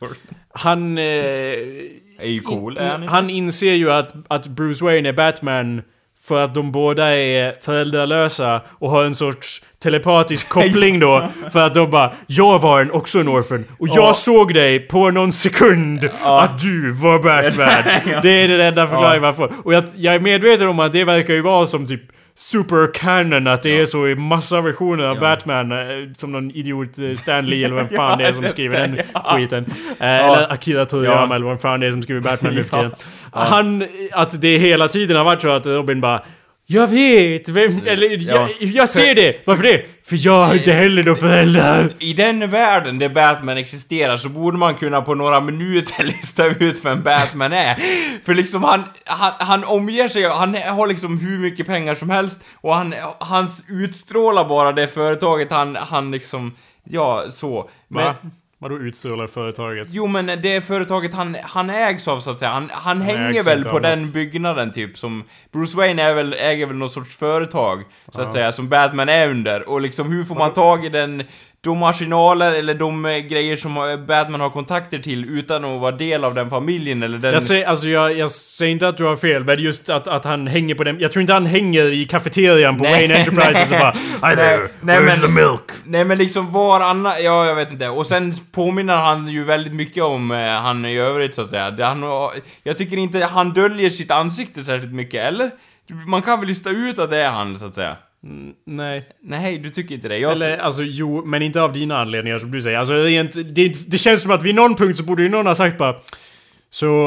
han, eh, Är ju cool, är han han inser ju att, att Bruce Wayne är Batman för att de båda är föräldralösa och har en sorts telepatisk koppling då. För att de bara, jag var en, också en orphan och jag Ja. såg dig på någon sekund att du var Batman. Det är den enda förklaringen man får. Och jag, jag är medveten om att det verkar ju vara som typ super canon att det är så i massa versioner av Ja. Batman eh, som någon idiot eh, Stan Lee eller vem fan det är som skriver den ja. skiten. Eh, Eller Akira Toriyama Ja. eller vad fan det är som skriver Batman nu för Ja. tiden. Han, att det hela tiden har varit så att Robin bara jag vet, vem, eller jag, Ja. jag ser det. Varför det? För jag har inte heller några föräldrar. I den världen där Batman existerar så borde man kunna på några minuter lista ut vem Batman är. För liksom han, han, han omger sig, han har liksom hur mycket pengar som helst och han, hans utstrålar bara det företaget han, han liksom, ja så. Men, Va? Vadå utstrålar företaget? Jo men det företaget han, han ägs av så att säga, han, han hänger väl på den något. byggnaden typ som... Bruce Wayne är väl, äger väl någon sorts företag, så att säga, som Batman är under. Och liksom hur får man tag i den, de marginaler eller de eh, grejer som eh, Batman har kontakter till utan att vara del av den familjen eller den... Jag säger, alltså jag, jag säger inte att du har fel, men just att, att han hänger på den... Jag tror inte han hänger i kafeterian på Nej, Wayne Enterprises och bara Hi there, Nej, where's men- the milk? Nej men liksom var annan, ja jag vet inte. Och sen påminner han ju väldigt mycket om eh, han i övrigt så att säga. Han, jag tycker inte han döljer sitt ansikte särskilt mycket, eller? Man kan väl lista ut att det är han så att säga. Nej. Nej, du tycker inte det? Jag Eller alltså jo, men inte av dina anledningar som du säger. Alltså rent, det, det känns som att vid någon punkt så borde ju någon ha sagt bara Så...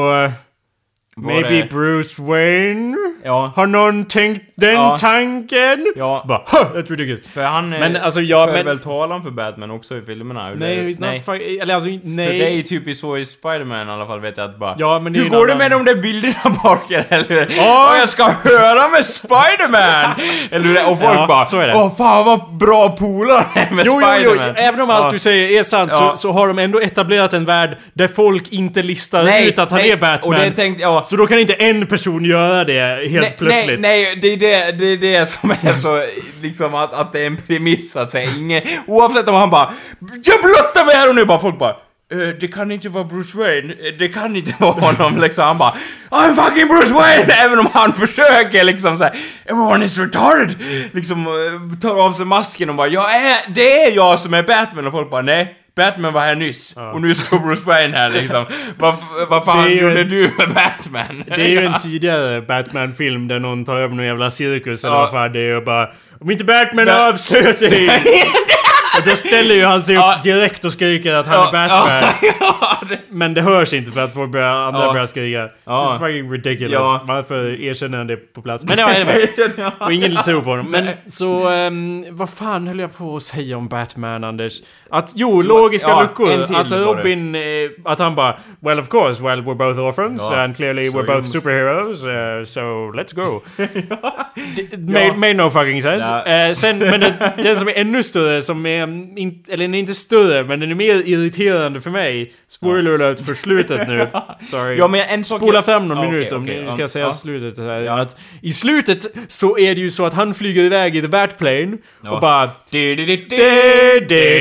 Var maybe det- Bruce Wayne? Ja. Har någon tänkt den Ja. tanken? Ja. Bara that's ridiculous. För han Men alltså, ja, för men- väl talan för Batman också i filmerna? eller? Nej, it's not fuck, eller alltså nej. För det är ju typ så i Spiderman i alla fall vet jag att bara Ja, men det är Hur går det med de där bilderna Parker? Eller Ja. "Ja, jag ska höra med Spiderman! Eller hur? Och folk Ja, bara så är det. Åh fan vad bra polare med Jo, jo, jo, Spiderman! även om allt Ja. du säger är sant Ja. så, så har de ändå etablerat en värld där folk inte listar Nej, ut att han nej, är Batman. och det tänkte jag- Så då kan inte en person göra det helt Nej, plötsligt. nej, nej, det är det, det är det som är så, liksom att, att det är en premiss så att säga. Ingen, oavsett om han bara Jag blottar mig här och nu bara folk bara Uh, det kan inte vara Bruce Wayne, uh, det kan inte vara honom liksom. Han bara I'm fucking Bruce Wayne! Även om han försöker liksom såhär Everyone oh, is retarded! Liksom eh, tar av sig masken och bara Jag är, det är jag som är Batman och folk bara nej Batman var här nyss och nu står Bruce Wayne här liksom. Vad vad fan gjorde en- du med Batman? Det är ju en tidigare Batman-film där någon tar över någon jävla cirkus eller Ja. vad fan det är och bara Om inte Batman Ba- avslöjar sig! och då ställer ju han sig upp direkt och skriker att han Ja, är Batman. ja, det- Men det hörs inte för att folk börjar, andra Ja. börjar skrika. Ja. It's fucking ridiculous. Varför erkänner han det på plats? Men ja, anyway. Och ingen tror på honom. Men så, ehm, vad fan höll jag på att säga om Batman, Anders? Att, jo, logiska luckor. Att. Robin, eh, att han bara Well of course, well we're both orphans and clearly Så we're both superheroes, uh, so let's go. Made, made no fucking sense. Eh, sen, men den, den som är ännu större, som är in, eller den är inte större, men den är mer irriterande för mig. Spoiler alert för slutet nu. Sorry. Ja, men en Spola fram någon Ja, minut okej, om okej, nu ska ja, jag säga ja. slutet. Här, att I slutet så är det ju så att han flyger iväg i the Batplane och bara... Du, du, du,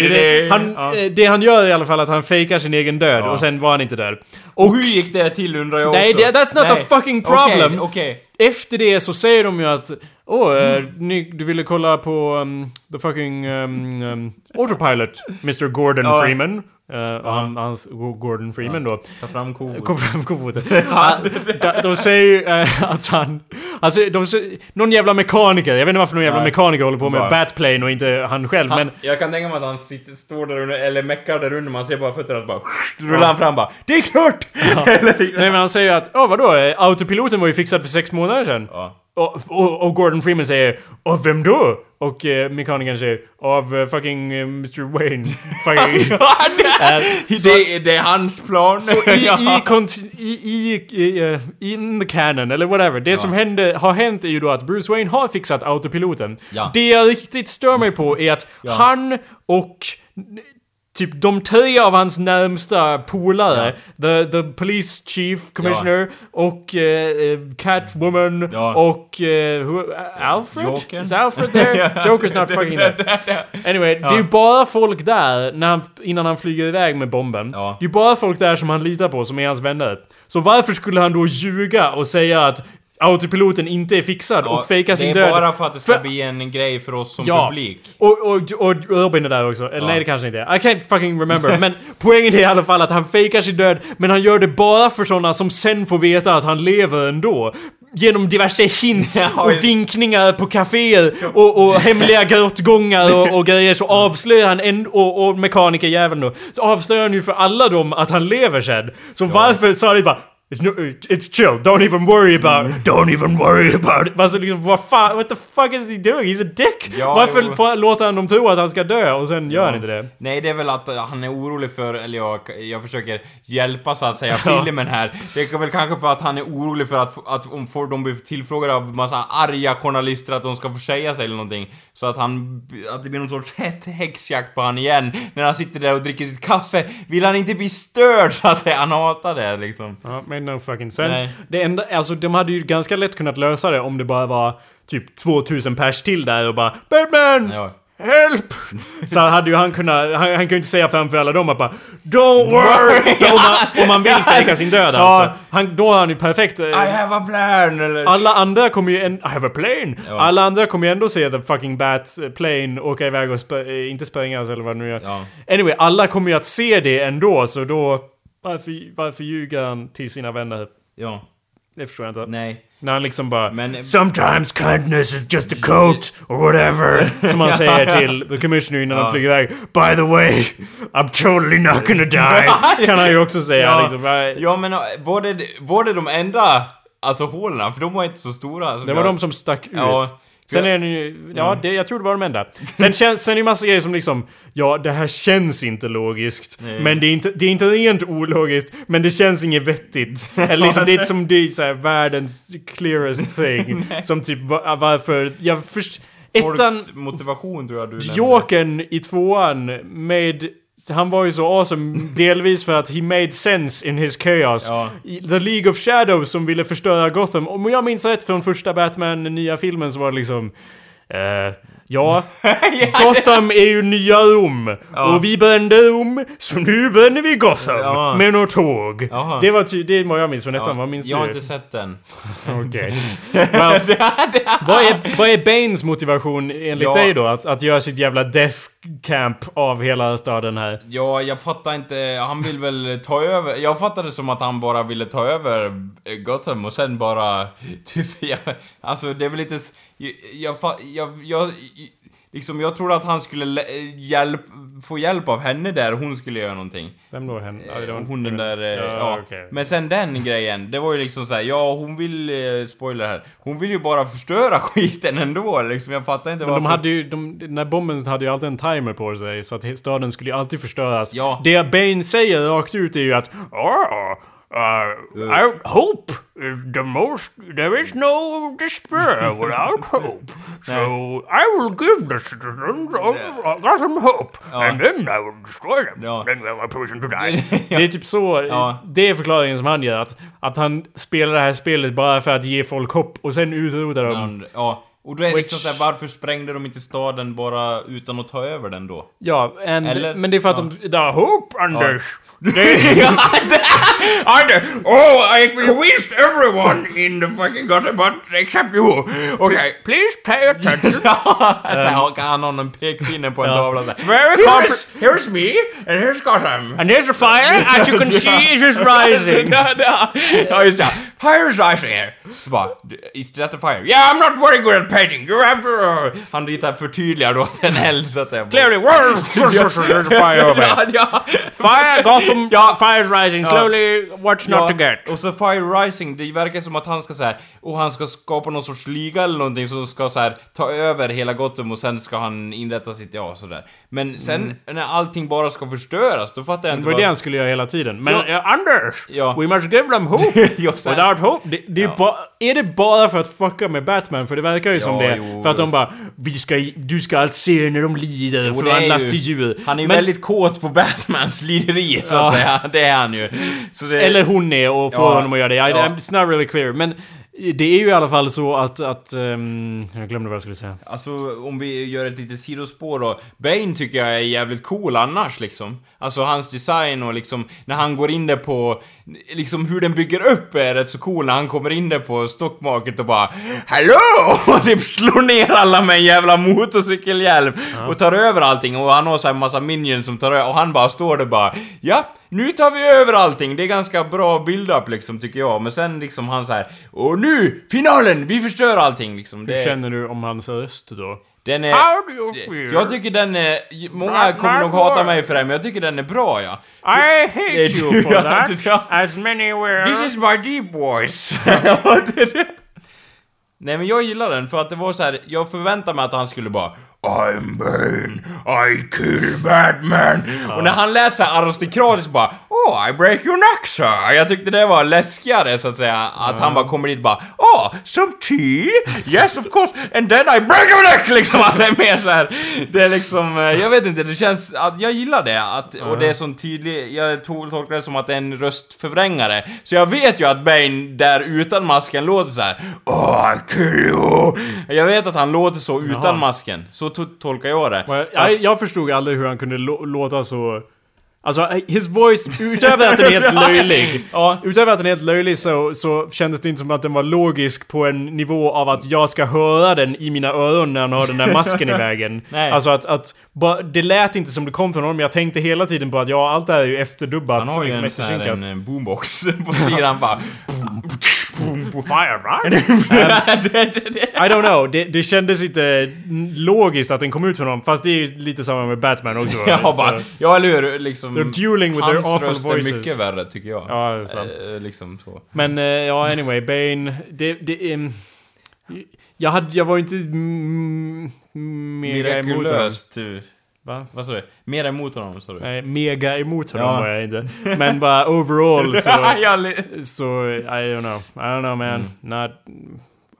du. Han, Ja. eh, det han gör i alla fall att han fejkar sin egen död Ja. och sen var han inte död. Och hur gick det till undrar jag Nej, också? det- that's not a fucking problem. Okej, okej. Efter det så säger de ju att Åh, eh, ni, du ville kolla på um, the fucking um, um, Autopilot, Mr Gordon Ja. Freeman. Uh, och han, hans, Gordon Freeman då. Ta fram kofoten. Kom fram kofoten. Han- de, de säger ju eh, att han... Alltså, de, säger- någon jävla mekaniker, jag vet inte varför någon jävla Nej. mekaniker håller på med Bara- Batplane och inte han själv, men... Jag kan tänka mig att han sitter, står där under, eller meckar där under, man ser bara fötterna och bara rullar han fram bara Det är klart! Nej men han säger att, åh vadå? eh, Autopiloten var ju fixad för sex månader sedan. Ja. Och, och, och Gordon Freeman säger Av vem då? Och eh, mekanikern säger Av eh, fucking eh, Mr Wayne. fucking... Eh, så- det, det är hans plan. Så i, i, i, i, i, eh, in the canon, eller whatever. Det som hände, har hänt är ju då att Bruce Wayne har fixat autopiloten. Ja. Det jag riktigt stör mig på är att han och Typ de tre av hans närmsta polare, the, the police chief commissioner och eh, eh, Catwoman Ja. och eh, who, Alfred? Jokern. Is Alfred there? Joker's not fucking there. Anyway, det är ju bara folk där när han, innan han flyger iväg med bomben. Ja. Det är ju bara folk där som han litar på, som är hans vänner. Så varför skulle han då ljuga och säga att autopiloten inte är fixad Ja, och fejka sin Det död? är bara för att det ska För- bli en grej för oss som Ja. publik. Och, och, och Robin är där också. Eller Ja. nej, det kanske inte är. I can't fucking remember. men poängen är i alla fall att han fejkar sin död, men han gör det bara för sådana som sen får veta att han lever ändå. Genom diverse hints och vinkningar på kaféer och, och hemliga grottgångar och, och grejer så avslöjar han en, och, och mekanikerjäveln då. Så avslöjar han ju för alla dem att han lever sen. Så varför sa de bara It's, no, it's chill, don't even worry about it. Don't even worry about it. Alltså liksom, vad fan, what the fuck is he doing? He's a dick! Ja, Varför jo. låter han dem tro att han ska dö och sen gör han inte det? Nej, det är väl att eh, han är orolig för, eller jag, jag försöker hjälpa så att säga Ja. filmen här. Det är väl kanske för att han är orolig för att, att om får de blir tillfrågade av massa arga journalister att de ska få säga sig eller någonting. Så att han, att det blir någon sorts hett häxjakt på han igen. När han sitter där och dricker sitt kaffe. Vill han inte bli störd så att säga? Han hatar det liksom. Ja, made no fucking sense. Nej. Det enda, alltså de hade ju ganska lätt kunnat lösa det om det bara var typ 2000 pers till där och bara Batman! Ja. Help! Så hade ju han kunnat, han, han kan ju inte säga framför alla dem att bara Don't worry! Om, man, om man vill fejka sin död Ja. alltså. Han, då är han ju perfekt. eh, I have a plan! Eller... Alla andra kommer ju en, I have a plane! Ja. Alla andra kommer ju ändå se the fucking bat eh, plane åka iväg och spä, eh, inte sprängas eller vad det nu är. Ja. Anyway, alla kommer ju att se det ändå så då... Varför, varför ljuger han till sina vänner? Ja. Det förstår jag inte. Nej. När han liksom bara Men- Sometimes kindness is just a coat or whatever. Som han säger till the commissioner innan han Ja. flyger iväg. By the way, I'm totally not gonna die. kan han ju också säga Ja, liksom. ja men äh, var det, var det de enda alltså hålen? För de var inte så stora. så Det var jag- de som stack ut. Ja. Sen är det ju, ja, det, jag tror det var de enda. Sen, känns, sen är det massa grejer som liksom, ja det här känns inte logiskt. Nej. Men det är, inte, det är inte rent ologiskt, men det känns inget vettigt. Eller liksom, det är som det är så här, världens clearest thing. som typ, va- varför, jag först... Ettan, Folks motivation tror jag du nämnde. Jokern i tvåan med... Han var ju så awesome, delvis för att he made sense in his chaos. Ja. The League of Shadows som ville förstöra Gotham. Om jag minns rätt från första Batman, den nya filmen, så var det liksom... Eh, ja, Gotham är ju nya Rom. Och vi brände Rom, så nu bränner vi Gotham. Ja. Med något tåg. Jaha. Det var ty- det vad jag minns från ettan. Vad minns jag har du? inte sett den. Okej. Vad, är, vad är Banes motivation enligt Ja. dig då? Att, att göra sitt jävla death camp av hela staden här? Ja, jag fattar inte. Han vill väl ta över. Jag fattade som att han bara ville ta över eh, Gotham och sen bara... Typ, jag, alltså det är väl lite... s- Jag, jag, jag, jag, liksom, jag trodde att han skulle hjälp, få hjälp av henne där. Hon skulle göra någonting. Vem då? Hen? Ja, det var- Hon den där... eh, Ja, Ja, okej. Men sen den grejen, det var ju liksom så här, ja hon vill, eh, spoiler här, hon vill ju bara förstöra skiten ändå liksom. Jag fattar inte Men de hade ju, de, den här bomben hade ju alltid en timer på sig så att staden skulle ju alltid förstöras. Ja. Det Bane säger rakt ut är ju att "Ah, uh, I hope the most there is no despair without hope. So I will give the citizens of Gotham hope, and then I will destroy them. Ja. Then they are person to die. Det är typ så, Ja. det är förklaringen som han gör. Att, att han spelar det här spelet bara för att ge folk hopp och sen utrota dem. Ja. Och då är det liksom såhär, varför sprängde de inte staden bara utan att ta över den då? Ja, and, Eller- men det är för att de... The hope, Anders! Under, oh, I convinced everyone in the fucking Gotham, but except you. Okay, please pay attention. Såhär, han- han har någon pekpinne på en tavla såhär. Very Here's, here's me, and here's Gotham. And there's a fire, as you can see, it is rising. Ja, ja. Ja, just det. Fire's rising here. Så bara, is that a fire? Yeah, I'm not very good at painting. You have to... Uh, Han ritar förtydligar då att det en eld så att säga. Clearly, fire over. Ja, ja. Fire, Gotham, Ja. fire is rising. Slowly, what's not to get? och så Fire Rising, det verkar som att han ska så här, och han ska skapa någon sorts liga eller någonting som ska så här ta över hela Gotham och sen ska han inrätta sitt, ja sådär. Men sen när allting bara ska förstöras, då fattar jag Det inte var vad... det han skulle göra hela tiden. Men Ja. eh, Anders! Ja. We must give them hope! Ja, Without hope. Det, det är, ba, är det bara för att fucka med Batman? För det verkar ju som Ja, det. jo. För att de bara vi ska, Du ska allt se när de lider, är förvandlas ju- till djur. Han är ju Men- väldigt kåt på Batmans lideri så Ja. att säga. Det är han ju. Det... Eller hon är och får Ja. honom att göra det. I, Ja. It's not really clear. Men det är ju i alla fall så att... att ehm, jag glömde vad jag skulle säga. Alltså om vi gör ett litet sidospår då. Bane tycker jag är jävligt cool annars liksom. Alltså hans design och liksom när han går in där på... Liksom hur den bygger upp är rätt så cool när han kommer in där på stockmarket och bara Hallå! Och typ slår ner alla med en jävla motorcykelhjälm och tar över allting och han har så här massa minions som tar över och han bara står där bara Ja, nu tar vi över allting. Det är ganska bra build-up liksom tycker jag. Men sen liksom han så här Och nu! Finalen! Vi förstör allting liksom. Hur Det, känner du om hans röst då? den är... How do you feel? Jag tycker den är... Många kommer nog hata mig för det, men jag tycker den är bra ja. I hate Det är you for ja, that. As many were... this is my deep voice. Nej men jag gillar den för att det var så här. jag förväntade mig att han skulle bara I'm Bane, I kill Batman. Och när han lät så aristokratiskt bara Oh, I break your neck sir. Jag tyckte det var läskigare så att säga. Att han bara kommer dit bara Oh, some tea? Yes of course. And then I break your neck! Liksom att det är mer så här. Det är liksom, eh, jag vet inte, det känns att jag gillar det. Att, och det är sån tydlig, jag tol- tolkar det som att det är en röstförvrängare. Så jag vet ju att Bane där utan masken låter så här. Oh, I kill you! Jag vet att han låter så utan Jaha. masken. Så tolkar jag det. Jag, jag, förstod aldrig hur han kunde lå- låta så... Alltså, his voice, utöver att den är helt löjlig. Ja. Utöver att den är helt löjlig så, så kändes det inte som att den var logisk på en nivå av att jag ska höra den i mina öron när han har den där masken i vägen. Nej. Alltså att, att bara, det lät inte som det kom från honom. Jag tänkte hela tiden på att ja, allt det här är ju efterdubbat. Han har ju liksom en, sån här, eftersynkat. en eh, boombox på sidan bara... Fire, right? I don't know, det, det kändes inte logiskt att den kom ut från honom. Fast det är ju lite samma med Batman också. Ja, bara, ja eller hur? Liksom, They're dueling with their hans awful röst voices. är mycket värre tycker jag. Ja, det är sant. Eh, liksom så. Men eh, ja, anyway, Bane... Det... det ehm, jag, hade, jag var inte mm, mega emot. Mirakulöst. du. Va? Vad sa du? Mer emot honom sa du? Nej, mega emot honom Ja. var jag inte. Men bara overall så... Så, I don't know. I don't know man. Not...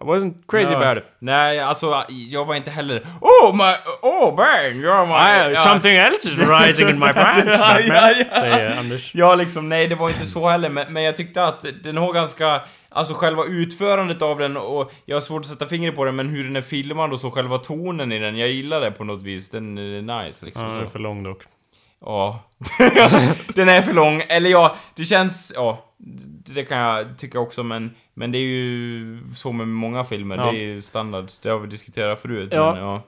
I wasn't crazy. Ja. about it. Nej, alltså jag var inte heller Oh my... Oh Bane, you're my... I, ja. Something else is rising in my pants, Ja, ja, ja. Säger Anders. Ja, liksom, nej det var inte så heller, men, men jag tyckte att den har ganska... Alltså själva utförandet av den och jag har svårt att sätta fingret på den, men hur den är filmad och så själva tonen i den, jag gillar det på något vis. Den är nice liksom. Ja, den är för lång dock. Ja. den är för lång, eller ja, det känns... Ja. Det kan jag tycka också, men, men det är ju så med många filmer. Ja. Det är ju standard. Det har vi diskuterat förut. Ja. Men, ja.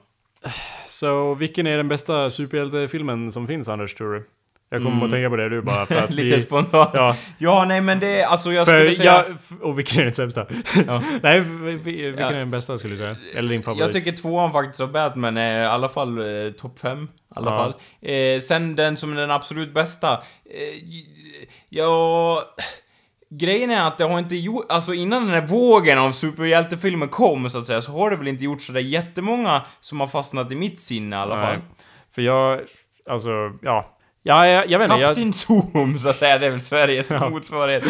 Så vilken är den bästa superhjältefilmen som finns, Anders, tror du? Jag kommer att tänka på det du bara för att Mm. Lite vi... spontant. Ja, Ja, nej men det, alltså jag för skulle säga... jag... Och vilken är den sämsta? Nej, v- v- vilken är den bästa skulle du säga? Eller din favorit? Jag tycker tvåan faktiskt av Batman är i alla fall eh, topp fem. I alla fall. Eh, sen den som är den absolut bästa. Eh, ja... Grejen är att det har inte gjort, alltså innan den här vågen av superhjältefilmer kom så att säga, så har det väl inte gjort sådär jättemånga som har fastnat i mitt sinne i alla fall. Nej. För jag... Alltså, ja. Ja, jag, jag vet inte. Jag, Kapten Zoom, så att säga. Det är väl Sveriges motsvarighet.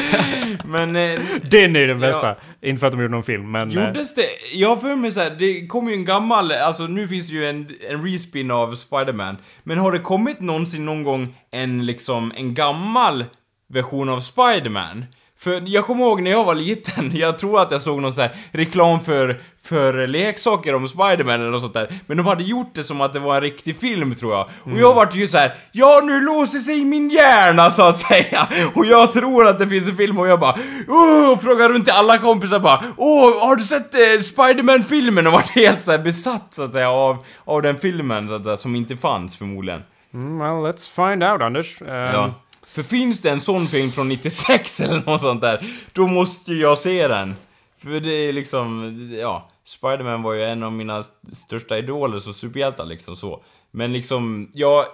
Men... Eh, den är den bästa. Inte för att de gjorde någon film, men... eh, Gjordes det? Jag har för mig såhär, det kom ju en gammal, alltså nu finns ju en, en respin av Spider-Man. Men har det kommit någonsin någon gång en liksom, en gammal version av Spider-Man? För jag kommer ihåg när jag var liten, jag tror att jag såg någon så här reklam för, för leksaker om Spider-Man eller något sånt där. Men de hade gjort det som att det var en riktig film tror jag. Och jag vart ju så här: ja nu låser sig min hjärna så att säga. Och jag tror att det finns en film och jag bara, oh, och frågar runt till alla kompisar bara, åh, har du sett eh, Spider-Man-filmen? Och vart helt så besatt så att säga av, av den filmen så att säga, som inte fanns förmodligen. Mm, well, let's find out, Anders. Um, Ja. För finns det en sån film från 96 eller något sånt där, då måste ju jag se den. För det är liksom, ja, Spiderman var ju en av mina största idoler som superhjältar liksom så. Men liksom, jag...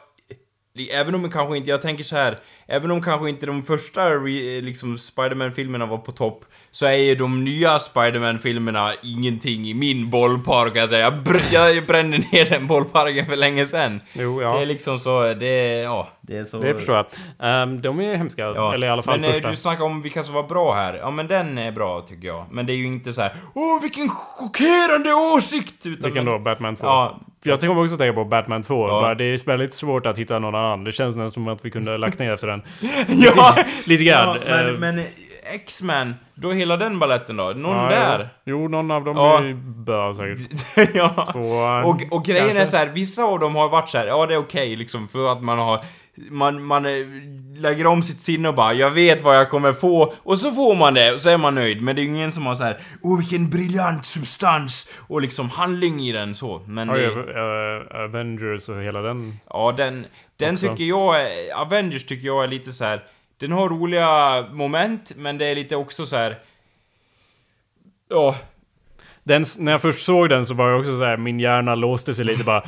Även om kanske inte, jag tänker så här, även om kanske inte de första liksom Spiderman-filmerna var på topp, så är ju de nya Spiderman-filmerna ingenting i min bollpark kan jag säga. Jag, br jag brände ner den bollparken för länge sedan. Jo, ja. Det är liksom så, det ja, det är så... Det förstår jag. Ehm, de är hemska, Ja, eller i alla fall men eh, första. du snackar om vilka som var bra här. Ja men den är bra tycker jag. Men det är ju inte så här. Åh vilken chockerande åsikt! Utan Vilken då? Batman 2? Ja. Jag kommer också tänka på Batman 2. Ja. Bara det är väldigt svårt att hitta någon annan. Det känns nästan som att vi kunde lagt ner efter den. ja, Lite grann. ja, men, Eh, men X-Men, då hela den balletten då? Någon ja, där? Jo, jo, någon av dem Ja. är bra säkert. ja. Tvåan, Och, och grejen kanske. är så här, vissa av dem har varit så här, ja det är okej liksom för att man har man, man eh, lägger om sitt sinne och bara jag vet vad jag kommer få och så får man det och så är man nöjd men det är ingen som har så här åh vilken briljant substans och liksom handling i den så men ju det, Avengers och hela den. ja den, den också. tycker jag Avengers tycker jag är lite så här den har roliga moment men det är lite också så här. Ja, den. När jag först såg den så var jag också så här, min hjärna låste sig lite bara.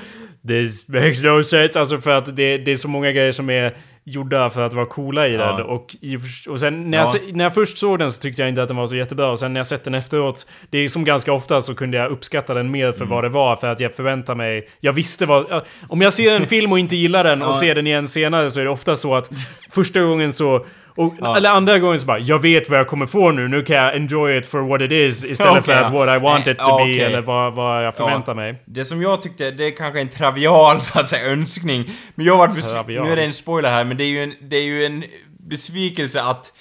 This makes no sense. Alltså för att det, det är så många grejer som är gjorda för att vara coola i Ja. den. Och, i, och sen när, Ja. jag, när jag först såg den så tyckte jag inte att den var så jättebra. Och sen när jag sett den efteråt, det är som ganska ofta så kunde jag uppskatta den mer för Mm. vad det var. För att jag förväntar mig... Jag visste vad... Om jag ser en film och inte gillar den och Ja. ser den igen senare så är det ofta så att första gången så... Och, Ja. Eller andra gången så bara, jag vet vad jag kommer få nu, nu kan jag enjoy it for what it is istället Okej, för att ja. what I want it to Ja, be eller vad, vad jag förväntar mig. Det som jag tyckte, det är kanske en trivial så att säga önskning. Men jag har varit besviken, nu är det en spoiler här, men det är ju en, det är ju en besvikelse att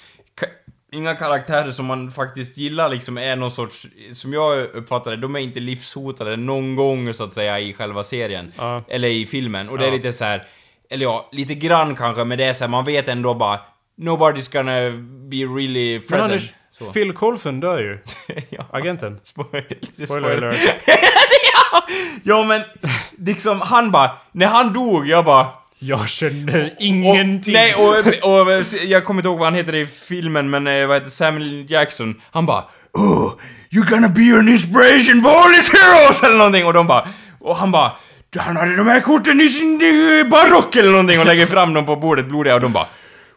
inga karaktärer som man faktiskt gillar liksom är någon sorts, som jag uppfattar det, de är inte livshotade någon gång så att säga i själva serien. Ja. Eller i filmen. Och det är Ja. lite så här. eller ja, lite grann kanske, men det är så här, man vet ändå bara Nobody's gonna be really Men threatened. Anders, Så. Phil Coulson dör ju. ja. Agenten. Spoiler, Spoiler alert. Ja men, liksom han bara, när han dog, jag bara... Jag känner Och, ingenting. nej, och, och jag kommer inte ihåg vad han heter i filmen, men eh, vad heter Samuel Jackson? Han bara Oh, you're gonna be an inspiration for all these heroes! Eller någonting, och de bara... Och han bara Han hade de här korten i sin eh, barock eller någonting och lägger fram dem på bordet blodiga och de bara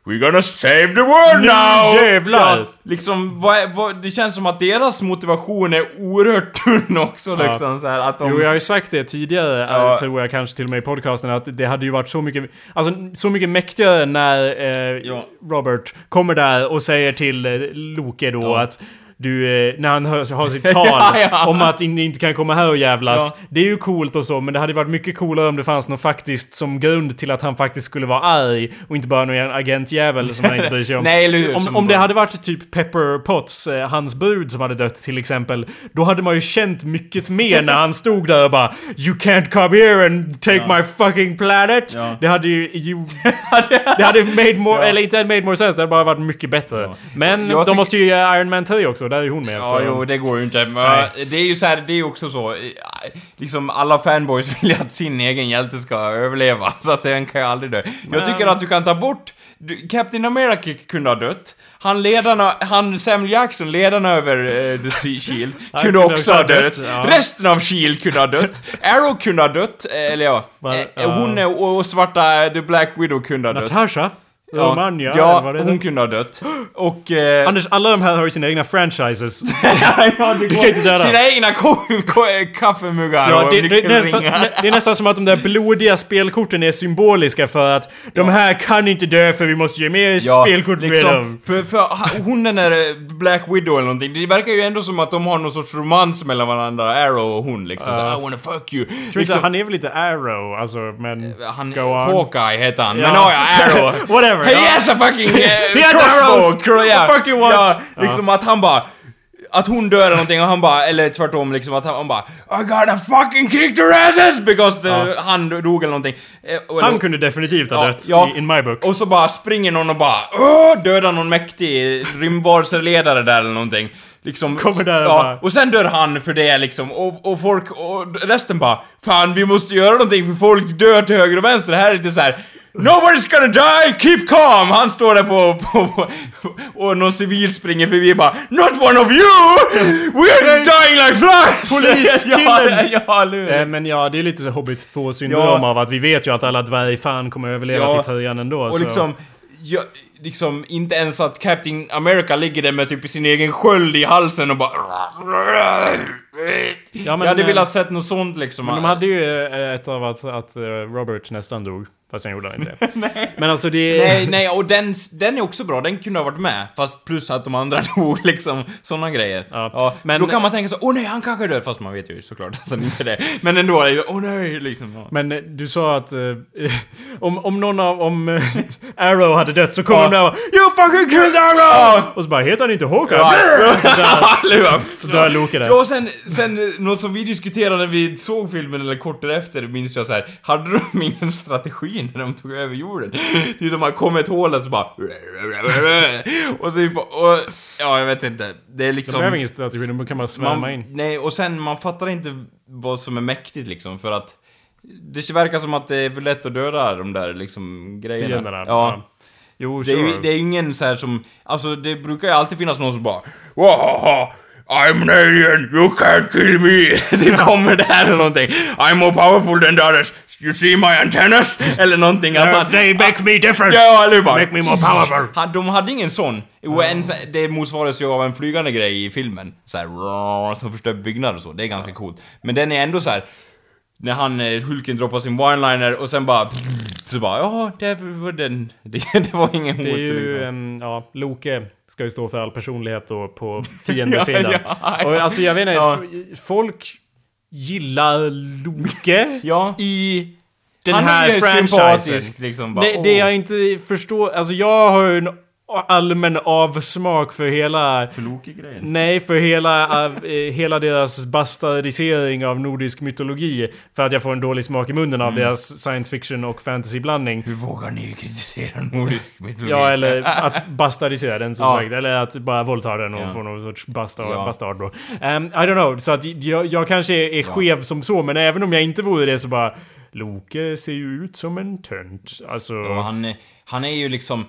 We're gonna save the world Nu now! jävlar! Ja, liksom, vad, vad, det känns som att deras motivation är oerhört tunn också Ja. liksom så här, att de... Jo, jag har ju sagt det tidigare, Ja. äh, tror jag kanske till och med i podcasten, att det hade ju varit så mycket, alltså så mycket mäktigare när eh. Robert kommer där och säger till eh, Loke då att du, eh, när han hör, har sitt tal Ja, ja. om att ni inte kan komma här och jävlas. Ja. Det är ju coolt och så, men det hade varit mycket coolare om det fanns något faktiskt som grund till att han faktiskt skulle vara arg och inte bara någon agentjävel som han inte bryr sig om. Nej, eller? Om, om det hade varit typ Pepper Potts, eh, hans brud som hade dött till exempel, då hade man ju känt mycket mer när han stod där och bara You can't come here and take my fucking planet. Det hade ju... ju det hade made more, eller inte made more sense, det hade bara varit mycket bättre. Men de måste ju göra Iron Man 3 också, där är hon med. Ja, så. jo, det går ju inte. Men det är ju så här, det är också så. eh, Liksom alla fanboys vill ju att sin egen hjälte ska överleva, så att den kan ju aldrig dö. Jag tycker att du kan ta bort... Captain America kunde ha dött. Han ledarna, han Samuel Jackson, ledarna över eh, The Sea Shield, kunde kunde också ha dött. dött, ja. Resten av Shield kunde ha dött. Arrow kunde ha dött, eh, eller ja. Va- eh, ja. Hon och, och svarta eh, The Black Widow kunde ha dött. Natasha? Romagna, ja, vad det hon heter. kunde ha dött. Och... Eh, Anders, alla de här har ju sina egna franchises. ja, det kan inte döda. Sina egna kaffemuggar Ja, det, det, är nästan, det är nästan som att de där blodiga spelkorten är symboliska för att de här kan inte dö för vi måste ge mer spelkort med dem. för, för hon den där eh, Black Widow eller någonting, det verkar ju ändå som att de har någon sorts romans mellan varandra, Arrow och hon liksom. så, I wanna fuck you. Tror inte, Liksom, han är väl lite arrow, alltså, men... han, Go on. Hawkeye heter han, Ja. men ja, ja, Arrow. Whatever. He ja. has a fucking uh, He has crossbow! arrows! Cro- ja. What the fuck you? Ja, liksom att han bara... Att hon dör eller någonting och han bara, eller tvärtom liksom att han, han bara I gotta fucking kick their asses! Because the, Ja. han dog eller någonting. Eh, och- Han kunde definitivt ha dött i, in my book. Och så bara springer någon och bara Åh! dödar någon mäktig rymdvarelseledare där eller någonting. Liksom, Kommer där och bara- och sen dör han för det liksom, och, och folk, och resten bara Fan vi måste göra någonting för folk dör till höger och vänster, det här är lite så här. Nobody's gonna die, keep calm! Han står där på, på, på och någon civil springer förbi och bara Not one of you! We're dying like flies! Poliskillen! ja, ja? Eh, Men ja, det är lite så Hobbit 2-syndrom Ja. av att vi vet ju att alla dvärgfan kommer överleva Ja. till trean ändå. Och så. liksom, ja, liksom inte ens att Captain America ligger där med typ sin egen sköld i halsen och bara... Ja, men, jag hade eh, velat sett något sånt liksom. Men de hade ju eh, ett av att, att eh, Robert nästan dog. Fast han gjorde inte det. Men alltså det... Nej, nej, och den, den är också bra, den kunde ha varit med. Fast plus att de andra dog, liksom. Såna grejer. Ja, men... men- Då kan man tänka så, åh nej, han kanske död. Fast man vet ju såklart att han inte är det. Men ändå, är det ju, åh nej, liksom. Ja. Men du sa att eh, om, om någon av om Arrow hade dött så kommer Ja. de där och You fucking killed Arrow! Och så bara heter han inte Hawkeye? Ja, Så dör Loke där. Ja, och sen, sen eh, något som vi diskuterade när vi såg filmen, eller kort därefter, minns jag så här. Hade de ingen strategi när de tog över jorden? Typ de har kommit ett hål och så bara... Och så och, Ja, jag vet inte. Det är De liksom... behöver ingen strategi, de kan bara svärma man, in. Nej, och sen man fattar inte vad som är mäktigt liksom, för att... Det verkar som att det är för lätt att döda de där liksom grejerna. Fienderna. Ja. Jo, Det är, sure. det är ingen så här som... Alltså det brukar ju alltid finnas någon som bara Wahaha! I'm an alien, you can't kill me! Det kommer där eller någonting. I'm more powerful than the others. You see my antennas? Eller någonting. Att han, They make me different! Ja, eller hur bara... Make me more powerful! Han, de hade ingen sån. Så- det motsvaras ju av en flygande grej i filmen. Så här, rrrr, som förstör byggnader och så. Det är ganska coolt. Men den är ändå så här. När han, eh, Hulken droppar sin one-liner och sen bara... Så bara, jaha, det var den... Det, det var ingen hot Det är ju, liksom. en, ja, Loke ska ju stå för all personlighet då på fiendesidan. Ja, ja, Och alltså jag vet inte, Ja. folk gillar Loke Ja. i den Han är här franchisen. liksom. Bara, det åh. jag inte förstår, alltså jag har ju en allmän avsmak för hela... Loki-grejen. Nej, för hela, av, eh, hela deras bastardisering av nordisk mytologi. För att jag får en dålig smak i munnen av deras science fiction och fantasy-blandning. Hur vågar ni kritisera nordisk mytologi? Ja, eller att bastardisera den som Ja. sagt. Eller att bara våldta den och Ja. få någon sorts bastard, Ja. bastard då. Um, I don't know, så att jag, jag kanske är, är skev som så, men även om jag inte vore det så bara... Loke ser ju ut som en tönt. Alltså... Och han, han är ju liksom...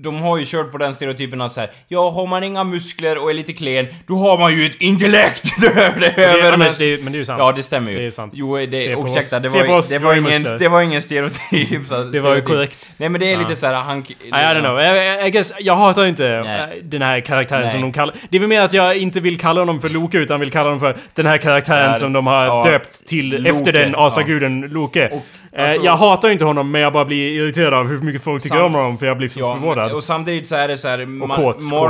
De har ju kört på den stereotypen att såhär, ja har man inga muskler och är lite klen, då har man ju ett intellekt! det är det, över Anders, det, är- men det är ju sant. Ja, det stämmer ju. Det är sant. Jo, Se det, ursäkta, det Se var, på oss, det, var ju ingen, det var ingen stereotyp. så- Det var ju korrekt. Nej men det är Ja. lite såhär, han... I don't know. I, I guess, jag hatar inte Nej. äh, den här karaktären Nej. som de kallar... Det är väl mer att jag inte vill kalla honom för Loke utan vill kalla honom för den här karaktären som de har Ja. döpt till Loke, efter den ja. asaguden Loke. Och, Eh, alltså- jag hatar inte honom men jag bara blir irriterad av hur mycket folk tycker om honom för jag blir för Ja, och samtidigt så är det så här,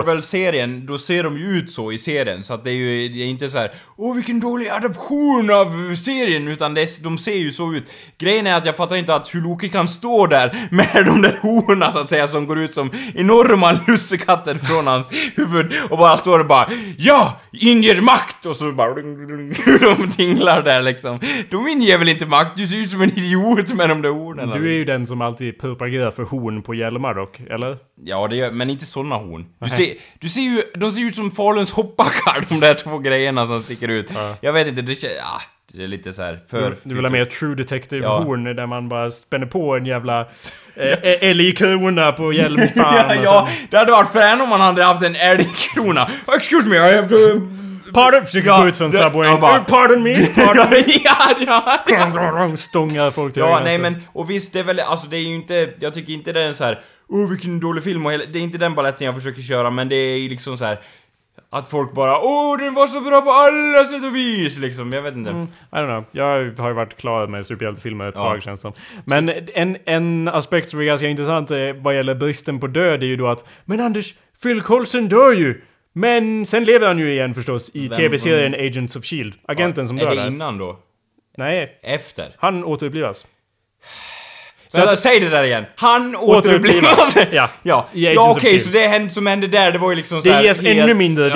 Marvel-serien, då ser de ju ut så i serien, så att det är ju det är inte så här Åh vilken dålig adaption av serien, utan det, är- de ser ju så ut. Grejen är att jag fattar inte att hur Loki kan stå där med de där horna så att säga, som går ut som enorma lussekatter från hans huvud, och bara står och bara Ja! Inger makt! Och så bara de tinglar där liksom. De inger väl inte makt, du ser ut som en idiot med de där hornen. Du är ju den som alltid propagerar för horn på hjälmar dock, eller? Ja, det gör, men inte såna horn. Du ser, du ser ju, de ser ut som Faluns hoppbackar, de där två grejerna som sticker ut. Jag vet inte, det känns, ja, det är lite så här för... Du vill ha mer true detective Ja. där man bara spänner på en jävla eh, älgkrona på hjälm fan Ja, ja, sen- det hade varit frän om man hade haft en älgkrona. Excuse me, I have to... Pardon! Försöker Ja, gå ut från ja, bara- Eh, Pardon me! Pardon ja, ja. Stångar folk till Ja, nej vänster. men, och visst det är väl, alltså det är ju inte, jag tycker inte det är så här. Åh vilken dålig film och hela, det är inte den baletten jag försöker köra men det är liksom så här att folk bara Åh den var så bra på alla sätt och vis liksom, jag vet inte. I don't know. Jag har ju varit klar med superhjältefilmer ett Ja. tag känns som. Men en, en aspekt som är ganska intressant eh, vad gäller bristen på död är ju då att Men Anders, Phil Coulson dör ju! Men sen lever han ju igen förstås i tv-serien Agents of Shield. Agenten som Är dör det där. innan då? Nej, Efter? han återupplivas. Så att- att, säg det där igen. Han Återupplivas. Ja. ja. Ja okej, Shield. så det hände, som hände där, det var ju liksom så Det här, ges ännu mindre Ja,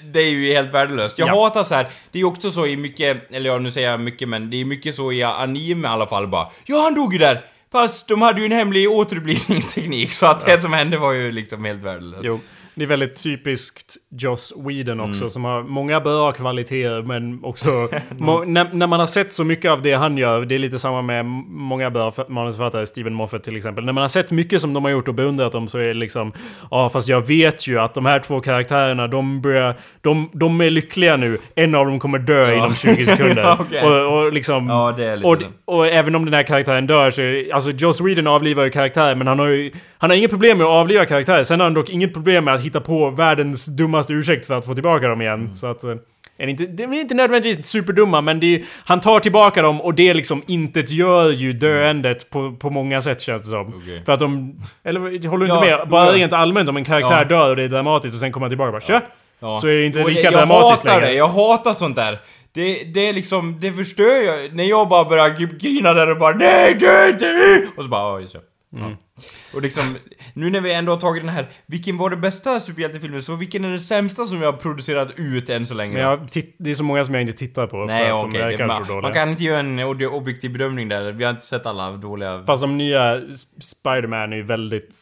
vikt. det är ju helt värdelöst. Jag Ja. hatar så här. det är ju också så i mycket, eller ja nu säger jag mycket men det är mycket så i anime i alla fall bara. Ja han dog ju där! Fast de hade ju en hemlig återupplivningsteknik så att det som hände var ju liksom helt värdelöst. Jo. Det är väldigt typiskt Joss Whedon också, Mm. som har många bra kvaliteter men också... må, när, när man har sett så mycket av det han gör, det är lite samma med många bra manusförfattare, Steven Moffat till exempel. När man har sett mycket som de har gjort och beundrat dem så är det liksom... Ja, fast jag vet ju att de här två karaktärerna, de börjar... De, de är lyckliga nu. En av dem kommer dö inom 20 sekunder. Okej. och, och liksom... Ja, och, och även om den här karaktären dör så... är- Alltså Joss Whedon avlivar ju karaktärer men han har ju... Han har inget problem med att avliva karaktärer. Sen har han dock inget problem med att hitta på världens dummaste ursäkt för att få tillbaka dem igen. Mm. Så att... eh, Är inte, det är inte nödvändigtvis superdumma men det är, han tar tillbaka dem och det liksom intet gör ju döendet på, på många sätt känns det som. Okej. För att de... Eller håller du Ja, inte med? Bara rent allmänt om en karaktär Ja. dör och det är dramatiskt och sen kommer han tillbaka och bara Tja! Ja. Så är det inte Och lika jag dramatiskt hatar längre. det, jag hatar sånt där. Det, det är liksom, det förstör jag. När jag bara börjar grina där och bara nej, nej, nej. Och så bara, just det. Mm. Ja. Och liksom, nu när vi ändå har tagit den här, vilken var det bästa superhjältefilmen? Så vilken är den sämsta som jag har producerat ut än så länge? Men jag, det är så många som jag inte tittar på Nej, för att okej. de det- man, man kan inte göra en ob- objektiv bedömning där. Vi har inte sett alla dåliga... Fast de nya Spider-Man är ju väldigt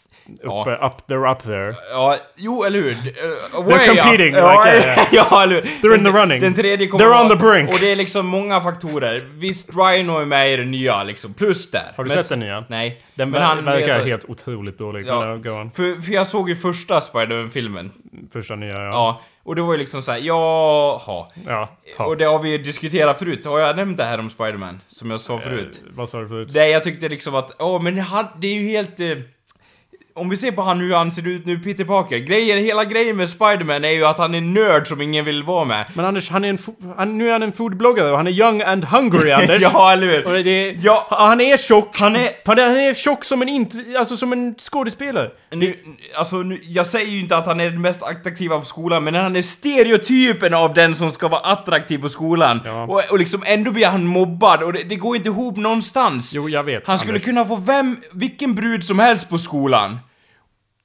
Ja. uppe, up, they're up there. Ja, jo, eller hur? Uh, They're way up. competing, Ja, like, uh, ja, eller hur? they're in the running. Den tredje kommer They're on the brink. Och det är liksom många faktorer. Visst, Rhino är med i det nya liksom, plus där. Har du Men- sett den nya? Nej. Den Men han verkar vet- helt otroligt dålig. Ja. Men. För, för jag såg ju första Spider-Man-filmen. Första nya, ja. Ja. Och det var ju liksom såhär, jaha. Ja. Och det har vi ju diskuterat förut. Har jag nämnt det här om Spider-Man? Som jag sa förut? Eh, vad sa du förut? Nej, jag tyckte liksom att, åh men han, det är ju helt... Eh, om vi ser på han hur han ser ut nu, Peter Parker. Grejen, hela grejen med Spider-Man är ju att han är nörd som ingen vill vara med. Men Anders, han är en han, nu är han en foodbloggare och han är young and hungry, Anders. ja, eller hur? Och det, Ja. Han är tjock. Han är- Han är, han är tjock som en inte, alltså som en skådespelare. Nu, alltså, nu, jag säger ju inte att han är den mest attraktiva på skolan, men han är stereotypen av den som ska vara attraktiv på skolan. Ja. Och, och liksom ändå blir han mobbad och det, det går inte ihop någonstans. Jo, jag vet. han skulle Anders. kunna få vem, vilken brud som helst på skolan.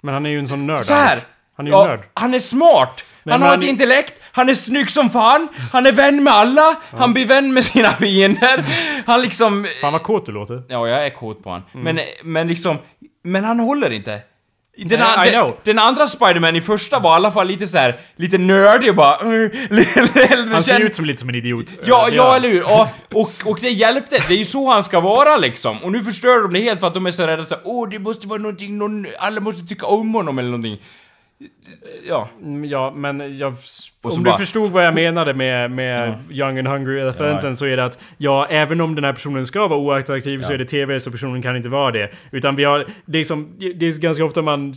Men han är ju en sån nörd. Så här. Han är ju ja, nörd. han är smart! Men han har han ett intellekt, han är snygg som fan, han är vän med alla, han blir vän med sina fiender. Han liksom... Fan vad kåt du låter. Ja, jag är kåt på han. Men, men liksom... Men han håller inte. Den, an- I den, den andra Spiderman i första var i alla fall lite så här, lite nördig och bara... Han ser ut som lite som en idiot. Ja, ja han. eller hur? Och, och, och det hjälpte, det är ju så han ska vara liksom. Och nu förstör de det helt för att de är så rädda så här, åh det måste vara någonting, någon, alla måste tycka om honom eller någonting. Ja. Mm, Ja, men jag... Om bara- du förstod vad jag menade med, med Young and Hungry referensen så är det att ja, även om den här personen ska vara oattraktiv så är det TV så personen kan inte vara det. Utan vi har... Det är, som, det är ganska ofta man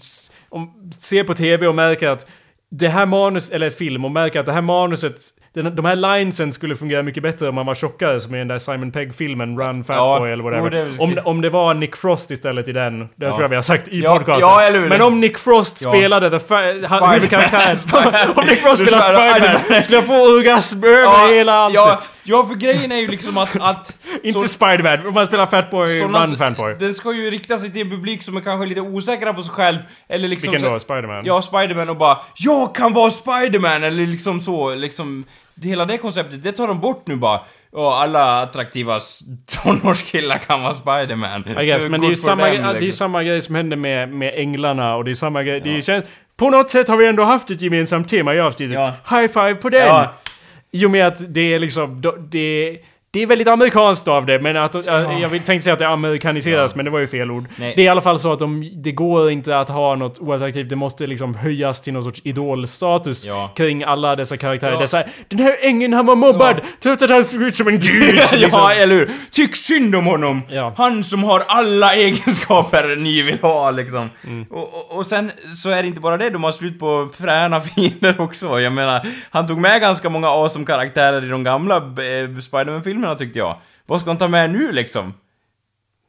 om, ser på TV och märker att det här manus, eller film, och märker att det här manuset, den, de här linesen skulle fungera mycket bättre om man var tjockare som i den där Simon Pegg-filmen Run Fatboy Ja, eller whatever. det om, om det var Nick Frost istället i den, det tror jag vi har sagt i Ja, podcasten. ja, eller hur? Men om Nick Frost Ja. spelade the fa- huvudkaraktären, om Nick Frost svarar- Spiderman, skulle jag få orgasm över hela alltet. ja, ja, för grejen är ju liksom att... att Inte Spiderman, om man spelar Fatboy Run Fanboy. Den ska ju rikta sig till en publik som är kanske lite osäkra på sig själv, eller liksom... Vilken då? Spiderman? Ja, Spiderman och bara Jag kan vara Spiderman! Eller liksom så, liksom... Hela det konceptet, det tar de bort nu bara. Ja, alla attraktiva tonårskillar kan vara Spiderman. I guess, men det är ju samma, them, det är liksom. samma grej som hände med, med Änglarna och det är samma grej, det känns... På något sätt har vi ändå haft ett gemensamt tema i avsnittet. Ja. High five på den! Ja. I och med att det är liksom, det... det är väldigt amerikanskt av det, men att... Jag vill- tänkte säga att det amerikaniseras, men det var ju fel ord. Nej. Det är i alla fall så att de, det går inte att ha något oattraktivt, det måste liksom höjas till någon sorts idolstatus Ja. kring alla dessa karaktärer. Ja. Dessa, den här ängeln, han var mobbad! Trots att han såg ut som en gud! Ja, liksom. eller hur? Tyck synd om honom! Ja. Han som har alla egenskaper ni vill ha liksom. Mm. Och, och, och sen så är det inte bara det, de har slut på fräna fiender också. Jag menar, han tog med ganska många awesome karaktärer i de gamla eh, Spiderman-filmerna tyckte jag. Vad ska han ta med nu liksom?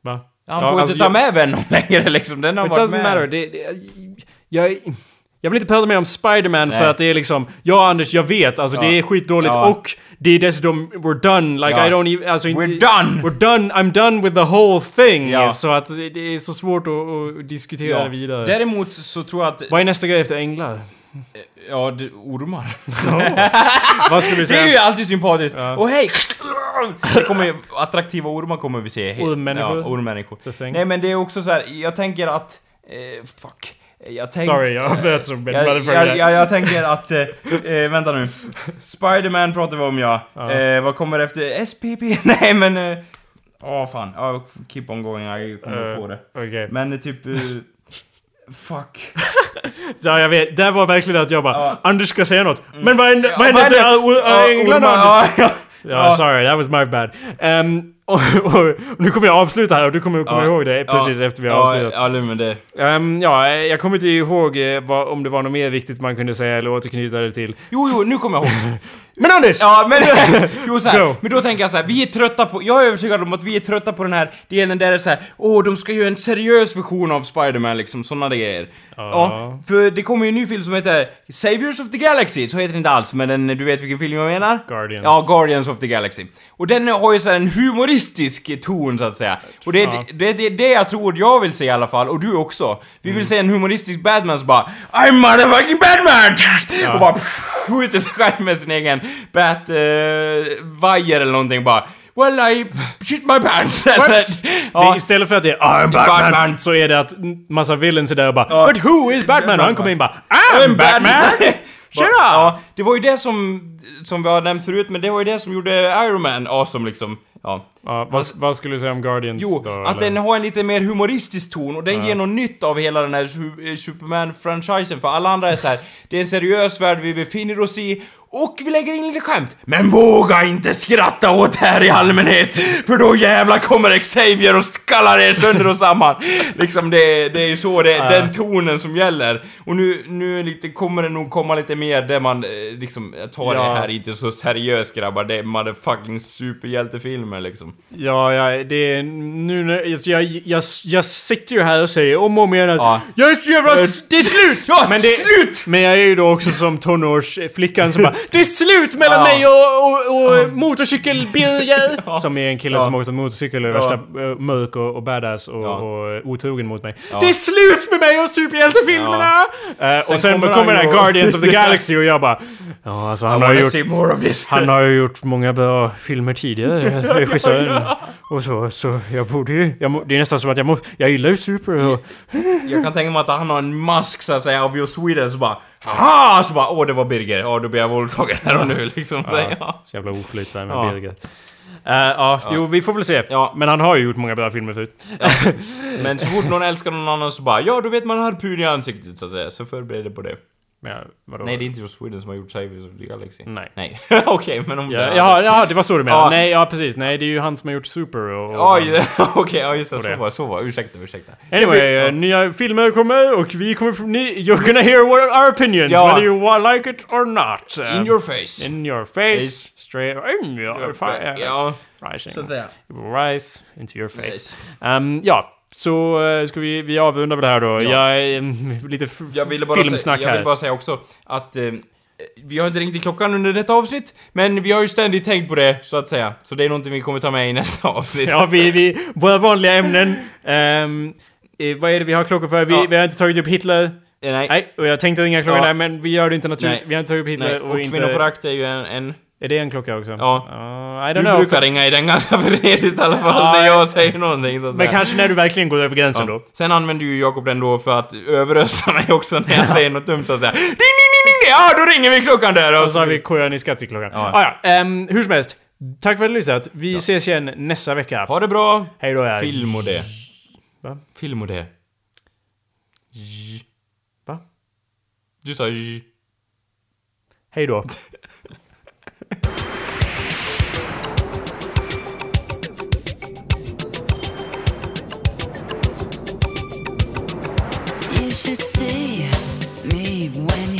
Va? Han Ja, får alltså, inte ta med Venom längre liksom, den har It varit doesn't med. matter. Det, det, jag, jag vill inte prata mer om Spider-Man för att det är liksom... Ja, Anders, jag vet. Alltså Ja. det är skitdåligt Ja. och det är dessutom... We're done. Like Ja. I don't even... Alltså, We're done! We're done. I'm done with the whole thing. Ja. Så att det är så svårt att, att diskutera det vidare. Däremot så tror jag att... Vad är nästa grej efter änglar? Ja, det, ormar. Vad skulle du Det är ju säga? alltid sympatiskt. Ja. Och hej! Det kommer attraktiva ormar kommer vi se. He- Ormmänniskor. Ja, ormmänniskor. It's a thing. Nej men det är också så här, jag tänker att... Eh, fuck. Jag tänker... Sorry, jag lät som en Jag, jag, jag, jag tänker att... Eh, eh, vänta nu. Spiderman pratar vi om ja. Eh, vad kommer efter? SPP? Nej men... Åh eh, åh, fan. Ja, keep on going, jag kommer Eh, på det. Okej. Men eh, typ... Eh, fuck. Ja, jag vet. Det var verkligen att jag bara... Ja. Mm. Anders ska säga något. Men vad vad Ja, äh, änglarna? ormar, Anders? ja, sorry, that was my bad. Ehm, och, och, och nu kommer jag avsluta här och du kommer komma Ja. ihåg det precis Ja. efter vi har ja, avslutat. Ja, men det... Ehm, ja, jag kommer inte ihåg eh, vad, om det var något mer viktigt man kunde säga eller återknyta det till. Jo, jo, nu kommer jag ihåg. Men Anders! Ja, men... jo, så här. Men då tänker jag så här, vi är trötta på... Jag är övertygad om att vi är trötta på den här delen där det är så här, åh, de ska göra en seriös version av Spider-Man, liksom, såna där grejer. Ja. För det kommer ju en ny film som heter Saviors of the Galaxy, så heter den inte alls, men den, du vet vilken film jag menar? Guardians. Ja, Guardians of the Galaxy. Och den har ju så här en humoristisk ton, så att säga. Och det är Ja. det, det, det jag tror jag vill se i alla fall, och du också. Vi vill se en humoristisk Batman som bara I'm motherfucking Batman! Och bara skjuter sig själv med sin egen bat eh, vajer eller någonting bara Well I shit my pants! Ja, istället för att det är I'm Batman, Batman. så är det att massa villains är där och bara Ja. But who is Batman? Och han kommer in bara I'm I'm Batman! Tjena! Ja, det var ju det som, som vi har nämnt förut, men det var ju det som gjorde Iron Man awesome liksom. Ja. Ja, vad, vad skulle du säga om Guardians Jo, då? att eller? den har en lite mer humoristisk ton och den ger något nytt av hela den här eh, Superman-franchisen för alla andra är så här. det är en seriös värld vi befinner oss i och vi lägger in lite skämt. Men våga inte skratta åt här i allmänhet för då jävlar kommer Xavier och skallar er sönder och samman. liksom det, det är ju så det är, den tonen som gäller. Och nu, nu lite, kommer det nog komma lite mer där man eh, liksom tar Ja. det här inte så seriöst grabbar, det är motherfucking superhjältefilmer liksom. Ja, ja, det är nu när... Alltså, jag, jag, jag sitter ju här och säger om och om igen att Ja. jag är så jävla... Det är slut! Ja, men det, slut! Men jag är ju då också som tonårsflickan som bara Det är slut mellan Ja. mig och, och, och motorcykel-Birger! Som är en kille Ja. som åkt en motorcykel och är Ja. värsta äh, mörk och, och badass och, Ja. och eh, otrogen mot mig. Det är slut med mig och superhjältefilmerna! Eh, och Sen sen kommer kommer, han den ju Guardians of the Galaxy och jag bara Ja, alltså han har wanna gjort more of this. han har ju gjort många bra filmer tidigare, regissören. Och så, så jag borde ju... Jag må, det är nästan som att jag måste... Jag gillar ju Super och... Jag kan tänka mig att han har en mask så att säga av Joss Sweden så bara Haha! Så bara åh det var Birger, ja då blir jag våldtagen här och nu liksom. Så, ja. Så jävla oflyt där med Ja. Birger. Eh, ja, jo, vi får väl se. Ja. Men han har ju gjort många bra filmer förut. Men så fort någon älskar någon annan så bara ja då vet man harpun i ansiktet så att säga. Så förbered dig på det. Men, vadå? Nej det är inte Joss Sweden som har gjort Saviors of the Galaxy. Nej. Nej. Okej men om Ja, det... ja, ja, det var så du menade. Ja. Nej, ja precis. Nej, det är ju han som har gjort Super och... Ja, ja, okej, ja just det, så var så var Ursäkta, ursäkta. Anyway, eh, nya filmer kommer och vi kommer... få- Ni, you're gonna hear what our opinions, Ja. whether you like it or not. Eh, In your face. In your face, Face. straight... In your face. Ja, Rising. så att säga. Rise into your face. Yes. Ehm, ja, så uh, ska vi, vi avrunda med det här då. Ja. Jag är mm, lite Jag ville bara, filmsnack säga, jag här. vill bara säga också att eh, vi har inte ringt i klockan under detta avsnitt, men vi har ju ständigt tänkt på det, så att säga. Så det är någonting vi kommer ta med i nästa avsnitt. Ja, vi, vi, våra vanliga ämnen. Eh, vad är det vi har klockor för? Vi, Ja. vi har inte tagit upp Hitler. Eh, Nej. Nej, och jag tänkte ringa klockan Ja. där, men vi gör det inte naturligt. Nej. Vi har inte tagit upp Hitler Nej. och, Och inte... kvinnoförakt är ju en... en Är det en klocka också? Ja. Uh, I don't du know. brukar ringa i den ganska frenetiskt i alla fall Ja, när jag säger någonting så Men säga. kanske när du verkligen går över gränsen Ja. då. Sen använder ju Jakob den då för att överrösta mig också när jag säger något dumt så att säga. Ding, ding, ding, ding, ja då ringer vi klockan där! Och så har vi kojan i skattklockan. Ja. Ah, ja. ehm, hur som helst. Tack för att har lyssnat. Vi ses igen nästa vecka. Ha det bra! Hej då. ja. Film och det. Va? Film och det. Va? Du sa j. Hej då. You should see me when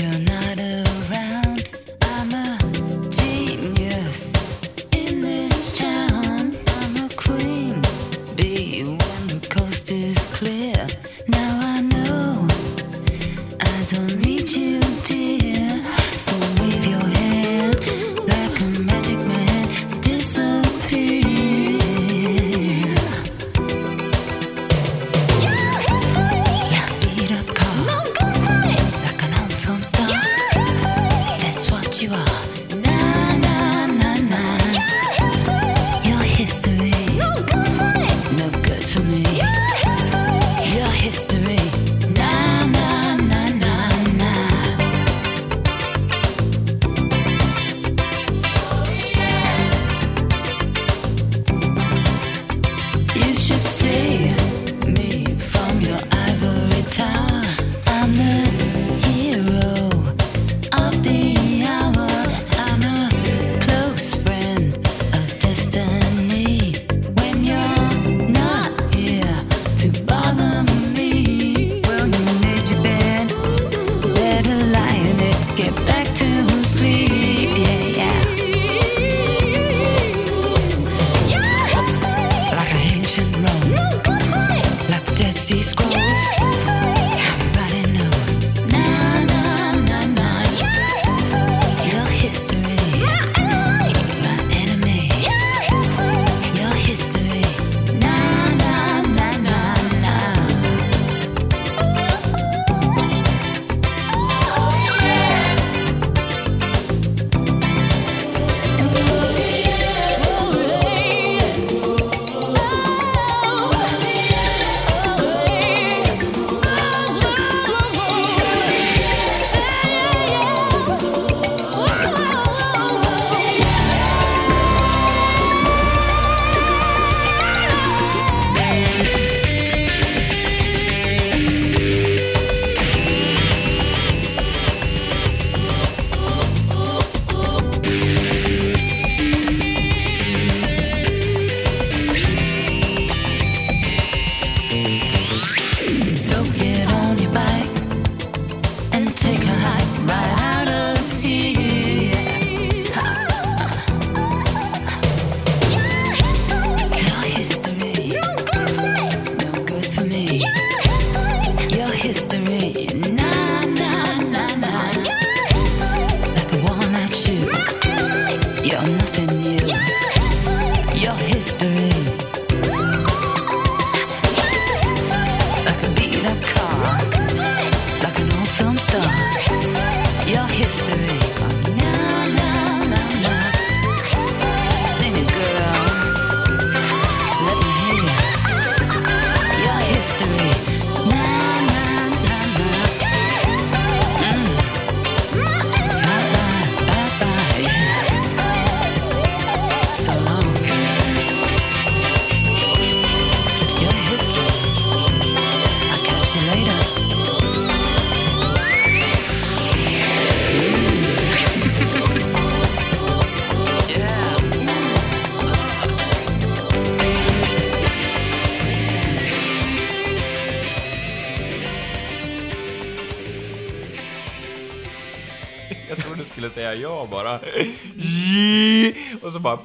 bara...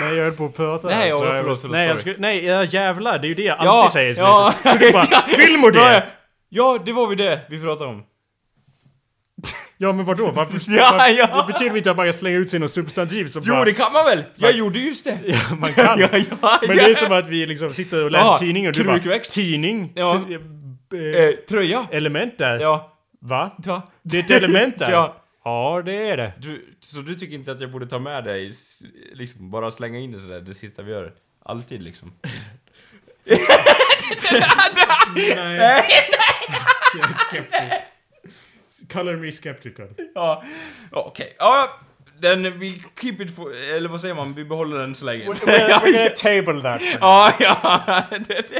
Nej, jag höll på att prata. Nej, ja, jag- förlåt, förlåt, nej, jag skulle, nej, ja, jävlar. Det är ju det jag Ja, alltid säger. ja. Så du bara, film och Ja, det! Ja, det var vi det vi pratade om. Ja, men vadå? Varför, Ja, varför, ja. Det betyder inte att man kan slänga ut sig något substantiv som Jo, bara, det kan man väl? Jag gjorde just det. Ja, man kan. Ja, ja, men det är som att vi liksom sitter och läser Ja, tidningen och du bara, tidning? Ja. T- eh, Eh, tröja. element där? Ja. Va? ja. Det är ett element där? Ja. Ja, det är det. Du, så du tycker inte att jag borde ta med dig, liksom bara slänga in det sådär, det sista vi gör? Alltid liksom. Nej. Jag är skeptisk. Color me skeptical. Ja, ja, okej. Ja, den, vi keep it for, eller vad säger man, vi behåller den så länge. We're, we're gonna table that. Ja, ja. Det, det.